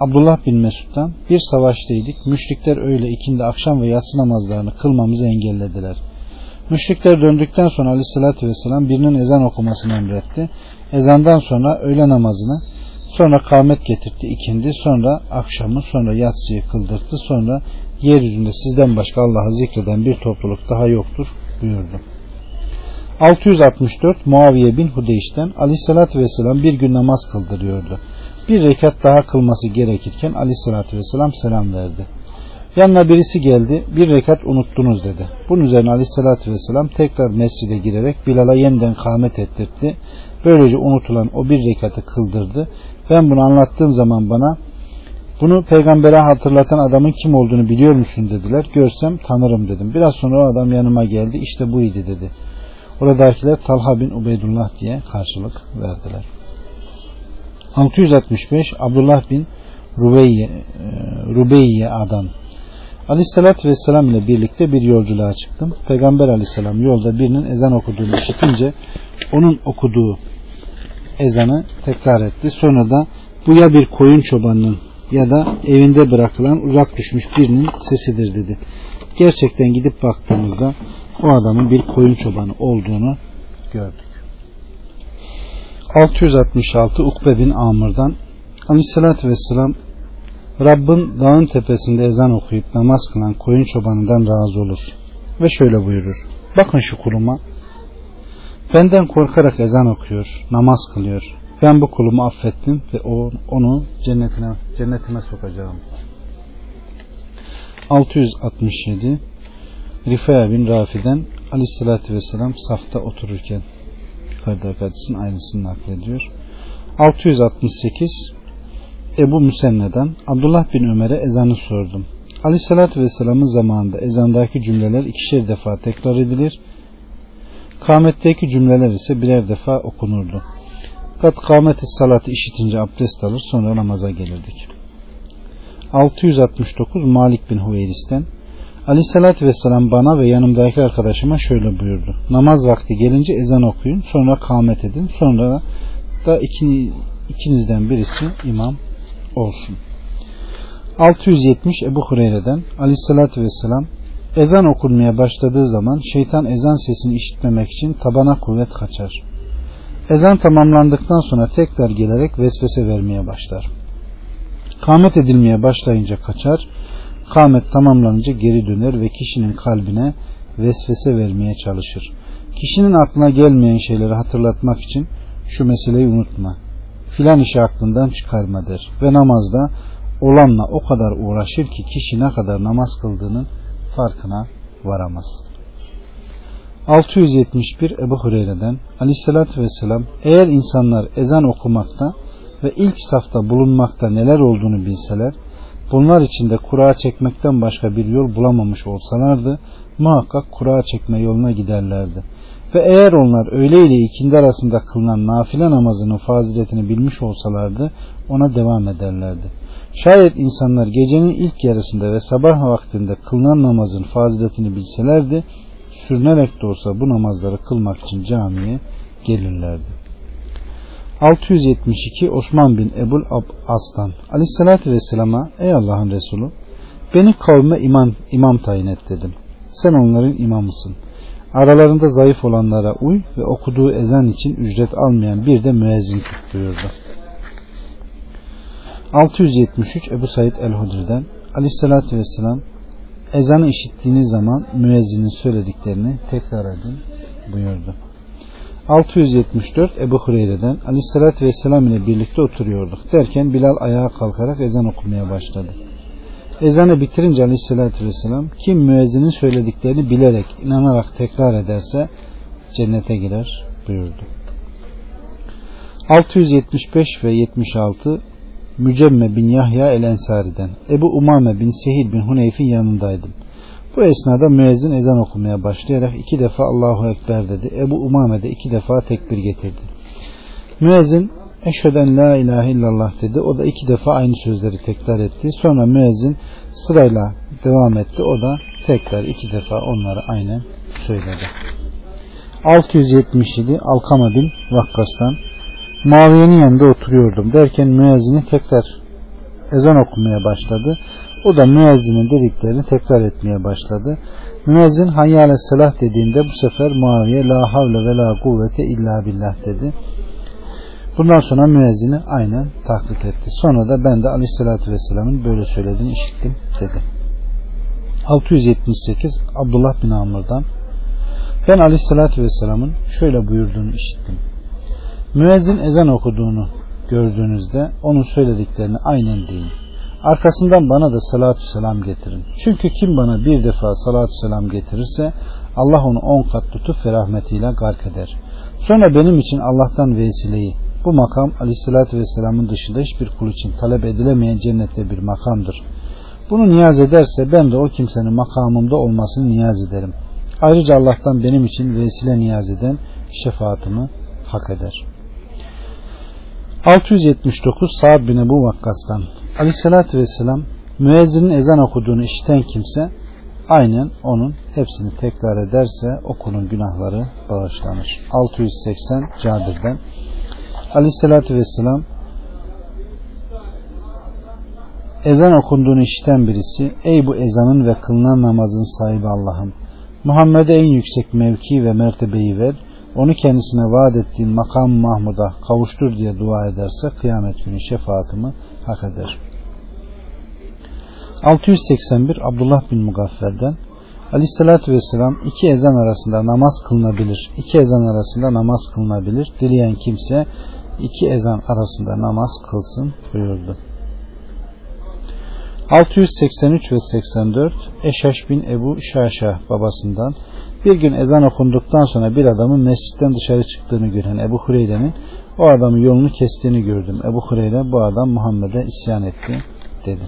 Abdullah bin Mesud'dan bir savaştaydık. Müşrikler öyle ikindi akşam ve yatsı namazlarını kılmamızı engellediler. Müşrikler döndükten sonra aleyhissalatü vesselam birinin ezan okumasını emretti. Ezandan sonra öğle namazını sonra kâmet getirdi ikindi sonra akşamı sonra yatsıyı kıldırdı sonra yeryüzünde sizden başka Allah'ı zikreden bir topluluk daha yoktur buyurdu. 664 Muaviye bin Hudeyş'ten aleyhissalatü vesselam bir gün namaz kıldırıyordu. Bir rekat daha kılması gerekirken aleyhissalatü vesselam selam verdi. Yanına birisi geldi bir rekat unuttunuz dedi. Bunun üzerine aleyhissalatü vesselam tekrar mescide girerek Bilal'a yeniden kâmet ettirdi. Böylece unutulan o bir rekatı kıldırdı. Ben bunu anlattığım zaman bana bunu peygambere hatırlatan adamın kim olduğunu biliyor musun dediler. Görsem tanırım dedim. Biraz sonra o adam yanıma geldi. İşte buydu dedi. Oradakiler Talha bin Ubeydullah diye karşılık verdiler. 665 Abdullah bin Rubeyye, e, Rubeyye Adan Aleyhissalatü Vesselam ile birlikte bir yolculuğa çıktım. Peygamber Aleyhisselam yolda birinin ezan okuduğunu işitince onun okuduğu ezanı tekrar etti. Sonra da bu ya bir koyun çobanının ya da evinde bırakılan uzak düşmüş birinin sesidir dedi. Gerçekten gidip baktığımızda o adamın bir koyun çobanı olduğunu gördük. 666 Ukbe bin Amr'dan Aleyhisselatü Vesselam Rabbin dağın tepesinde ezan okuyup namaz kılan koyun çobanından razı olur. Ve şöyle buyurur. Bakın şu kuluma. Benden korkarak ezan okuyor, namaz kılıyor. Ben bu kulumu affettim ve onu cennetine, cennetime sokacağım. 667 Rifaya bin Rafi'den Aleyhisselatü Vesselam safta otururken yukarıdaki hadisin aynısını naklediyor. 668 Ebu Müsenne'den Abdullah bin Ömer'e ezanı sordum. Aleyhissalatü Vesselam'ın zamanında ezandaki cümleler ikişer defa tekrar edilir. Kametteki cümleler ise birer defa okunurdu. Kat kâmeti salatı işitince abdest alır sonra namaza gelirdik. 669 Malik bin Hüveyris'ten Aleyhissalatü Vesselam bana ve yanımdaki arkadaşıma şöyle buyurdu. Namaz vakti gelince ezan okuyun sonra kâmet edin sonra da ikini, ikinizden birisi imam olsun. 670 Ebu Hureyre'den Aleyhissalatü Vesselam ezan okunmaya başladığı zaman şeytan ezan sesini işitmemek için tabana kuvvet kaçar. Ezan tamamlandıktan sonra tekrar gelerek vesvese vermeye başlar. Kamet edilmeye başlayınca kaçar, kamet tamamlanınca geri döner ve kişinin kalbine vesvese vermeye çalışır. Kişinin aklına gelmeyen şeyleri hatırlatmak için şu meseleyi unutma. Filan işi aklından çıkarma der. Ve namazda olanla o kadar uğraşır ki kişi ne kadar namaz kıldığının farkına varamaz. 671 Ebu Hureyre'den Aleyhisselatü Vesselam eğer insanlar ezan okumakta ve ilk safta bulunmakta neler olduğunu bilseler bunlar içinde kura çekmekten başka bir yol bulamamış olsalardı muhakkak kura çekme yoluna giderlerdi. Ve eğer onlar öğle ile ikindi arasında kılınan nafile namazının faziletini bilmiş olsalardı ona devam ederlerdi. Şayet insanlar gecenin ilk yarısında ve sabah vaktinde kılınan namazın faziletini bilselerdi sürünerek de olsa bu namazları kılmak için camiye gelirlerdi. 672 Osman bin Ebul Aslan Aleyhisselatü Vesselam'a Ey Allah'ın Resulü beni kavme imam, imam tayin et dedim. Sen onların imamısın. Aralarında zayıf olanlara uy ve okuduğu ezan için ücret almayan bir de müezzin tut buyurdu. 673 Ebu Said el-Hudri'den Aleyhisselatü Vesselam ezanı işittiğiniz zaman müezzinin söylediklerini tekrar edin buyurdu. 674 Ebu Hureyre'den Aleyhisselatü Vesselam ile birlikte oturuyorduk derken Bilal ayağa kalkarak ezan okumaya başladı. Ezanı bitirince Aleyhisselatü Vesselam kim müezzinin söylediklerini bilerek inanarak tekrar ederse cennete girer buyurdu. 675 ve 76 Mücemme bin Yahya el Ensari'den Ebu Umame bin Sehil bin Huneyf'in yanındaydım. Bu esnada müezzin ezan okumaya başlayarak iki defa Allahu Ekber dedi. Ebu Umame de iki defa tekbir getirdi. Müezzin Eşheden la ilahe illallah dedi. O da iki defa aynı sözleri tekrar etti. Sonra müezzin sırayla devam etti. O da tekrar iki defa onları aynen söyledi. 677 Alkama bin Vakkas'tan Muaviye'nin yanında oturuyordum derken müezzini tekrar ezan okumaya başladı. O da müezzinin dediklerini tekrar etmeye başladı. Müezzin hayyâle selah dediğinde bu sefer Muaviye la havle ve la kuvvete illa billah dedi. Bundan sonra müezzini aynen taklit etti. Sonra da ben de aleyhissalatü vesselamın böyle söylediğini işittim dedi. 678 Abdullah bin Amr'dan ben aleyhissalatü vesselamın şöyle buyurduğunu işittim. Müezzin ezan okuduğunu gördüğünüzde onun söylediklerini aynen deyin. Arkasından bana da salatü selam getirin. Çünkü kim bana bir defa salatü selam getirirse Allah onu on kat tutup ve rahmetiyle gark eder. Sonra benim için Allah'tan vesileyi bu makam aleyhissalatü vesselamın dışında hiçbir kul için talep edilemeyen cennette bir makamdır. Bunu niyaz ederse ben de o kimsenin makamımda olmasını niyaz ederim. Ayrıca Allah'tan benim için vesile niyaz eden şefaatimi hak eder. 679 Sa'd bin Ebu Vakkas'tan Aleyhisselatü Vesselam müezzinin ezan okuduğunu işiten kimse aynen onun hepsini tekrar ederse okulun günahları bağışlanır. 680 Cabir'den Aleyhisselatü Vesselam ezan okunduğunu işiten birisi ey bu ezanın ve kılınan namazın sahibi Allah'ım Muhammed'e en yüksek mevki ve mertebeyi ver onu kendisine vaat ettiğin makam Mahmud'a kavuştur diye dua ederse kıyamet günü şefaatimi hak eder. 681 Abdullah bin Mugaffel'den Aleyhissalatü Vesselam iki ezan arasında namaz kılınabilir. İki ezan arasında namaz kılınabilir. Dileyen kimse iki ezan arasında namaz kılsın buyurdu. 683 ve 84 Eşaş bin Ebu Şaşa babasından bir gün ezan okunduktan sonra bir adamın mescitten dışarı çıktığını gören Ebu Hureyre'nin o adamın yolunu kestiğini gördüm. Ebu Hureyre bu adam Muhammed'e isyan etti dedi.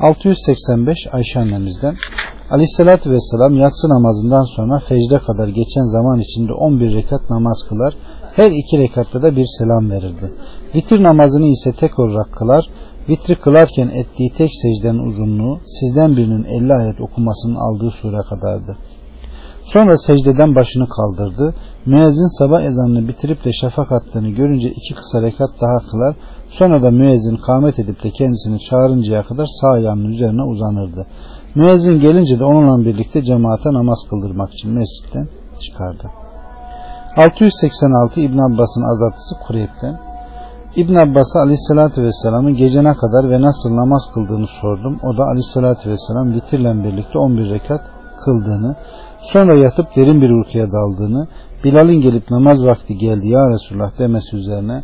685 Ayşe annemizden Aleyhisselatü Vesselam yatsı namazından sonra fecde kadar geçen zaman içinde 11 rekat namaz kılar. Her iki rekatta da bir selam verirdi. Vitir namazını ise tek olarak kılar. Vitri kılarken ettiği tek secdenin uzunluğu sizden birinin 50 ayet okumasının aldığı sure kadardı. Sonra secdeden başını kaldırdı. Müezzin sabah ezanını bitirip de şafak attığını görünce iki kısa rekat daha kılar. Sonra da müezzin kâmet edip de kendisini çağırıncaya kadar sağ ayağının üzerine uzanırdı. Müezzin gelince de onunla birlikte cemaate namaz kıldırmak için mescitten çıkardı. 686 İbn Abbas'ın azatlısı Kureyb'den İbn Abbas'a aleyhissalatü vesselamın gece ne kadar ve nasıl namaz kıldığını sordum. O da aleyhissalatü vesselam vitirle birlikte 11 rekat kıldığını, sonra yatıp derin bir uykuya daldığını, Bilal'in gelip namaz vakti geldi ya Resulullah demesi üzerine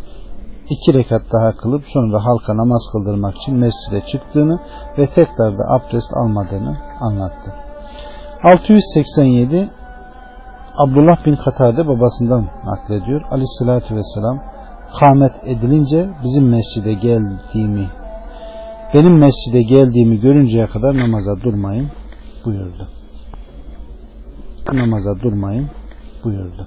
iki rekat daha kılıp sonra halka namaz kıldırmak için mescide çıktığını ve tekrar da abdest almadığını anlattı. 687 Abdullah bin Katade babasından naklediyor. Aleyhissalatü vesselam kâmet edilince bizim mescide geldiğimi benim mescide geldiğimi görünceye kadar namaza durmayın buyurdu. Namaza durmayın buyurdu.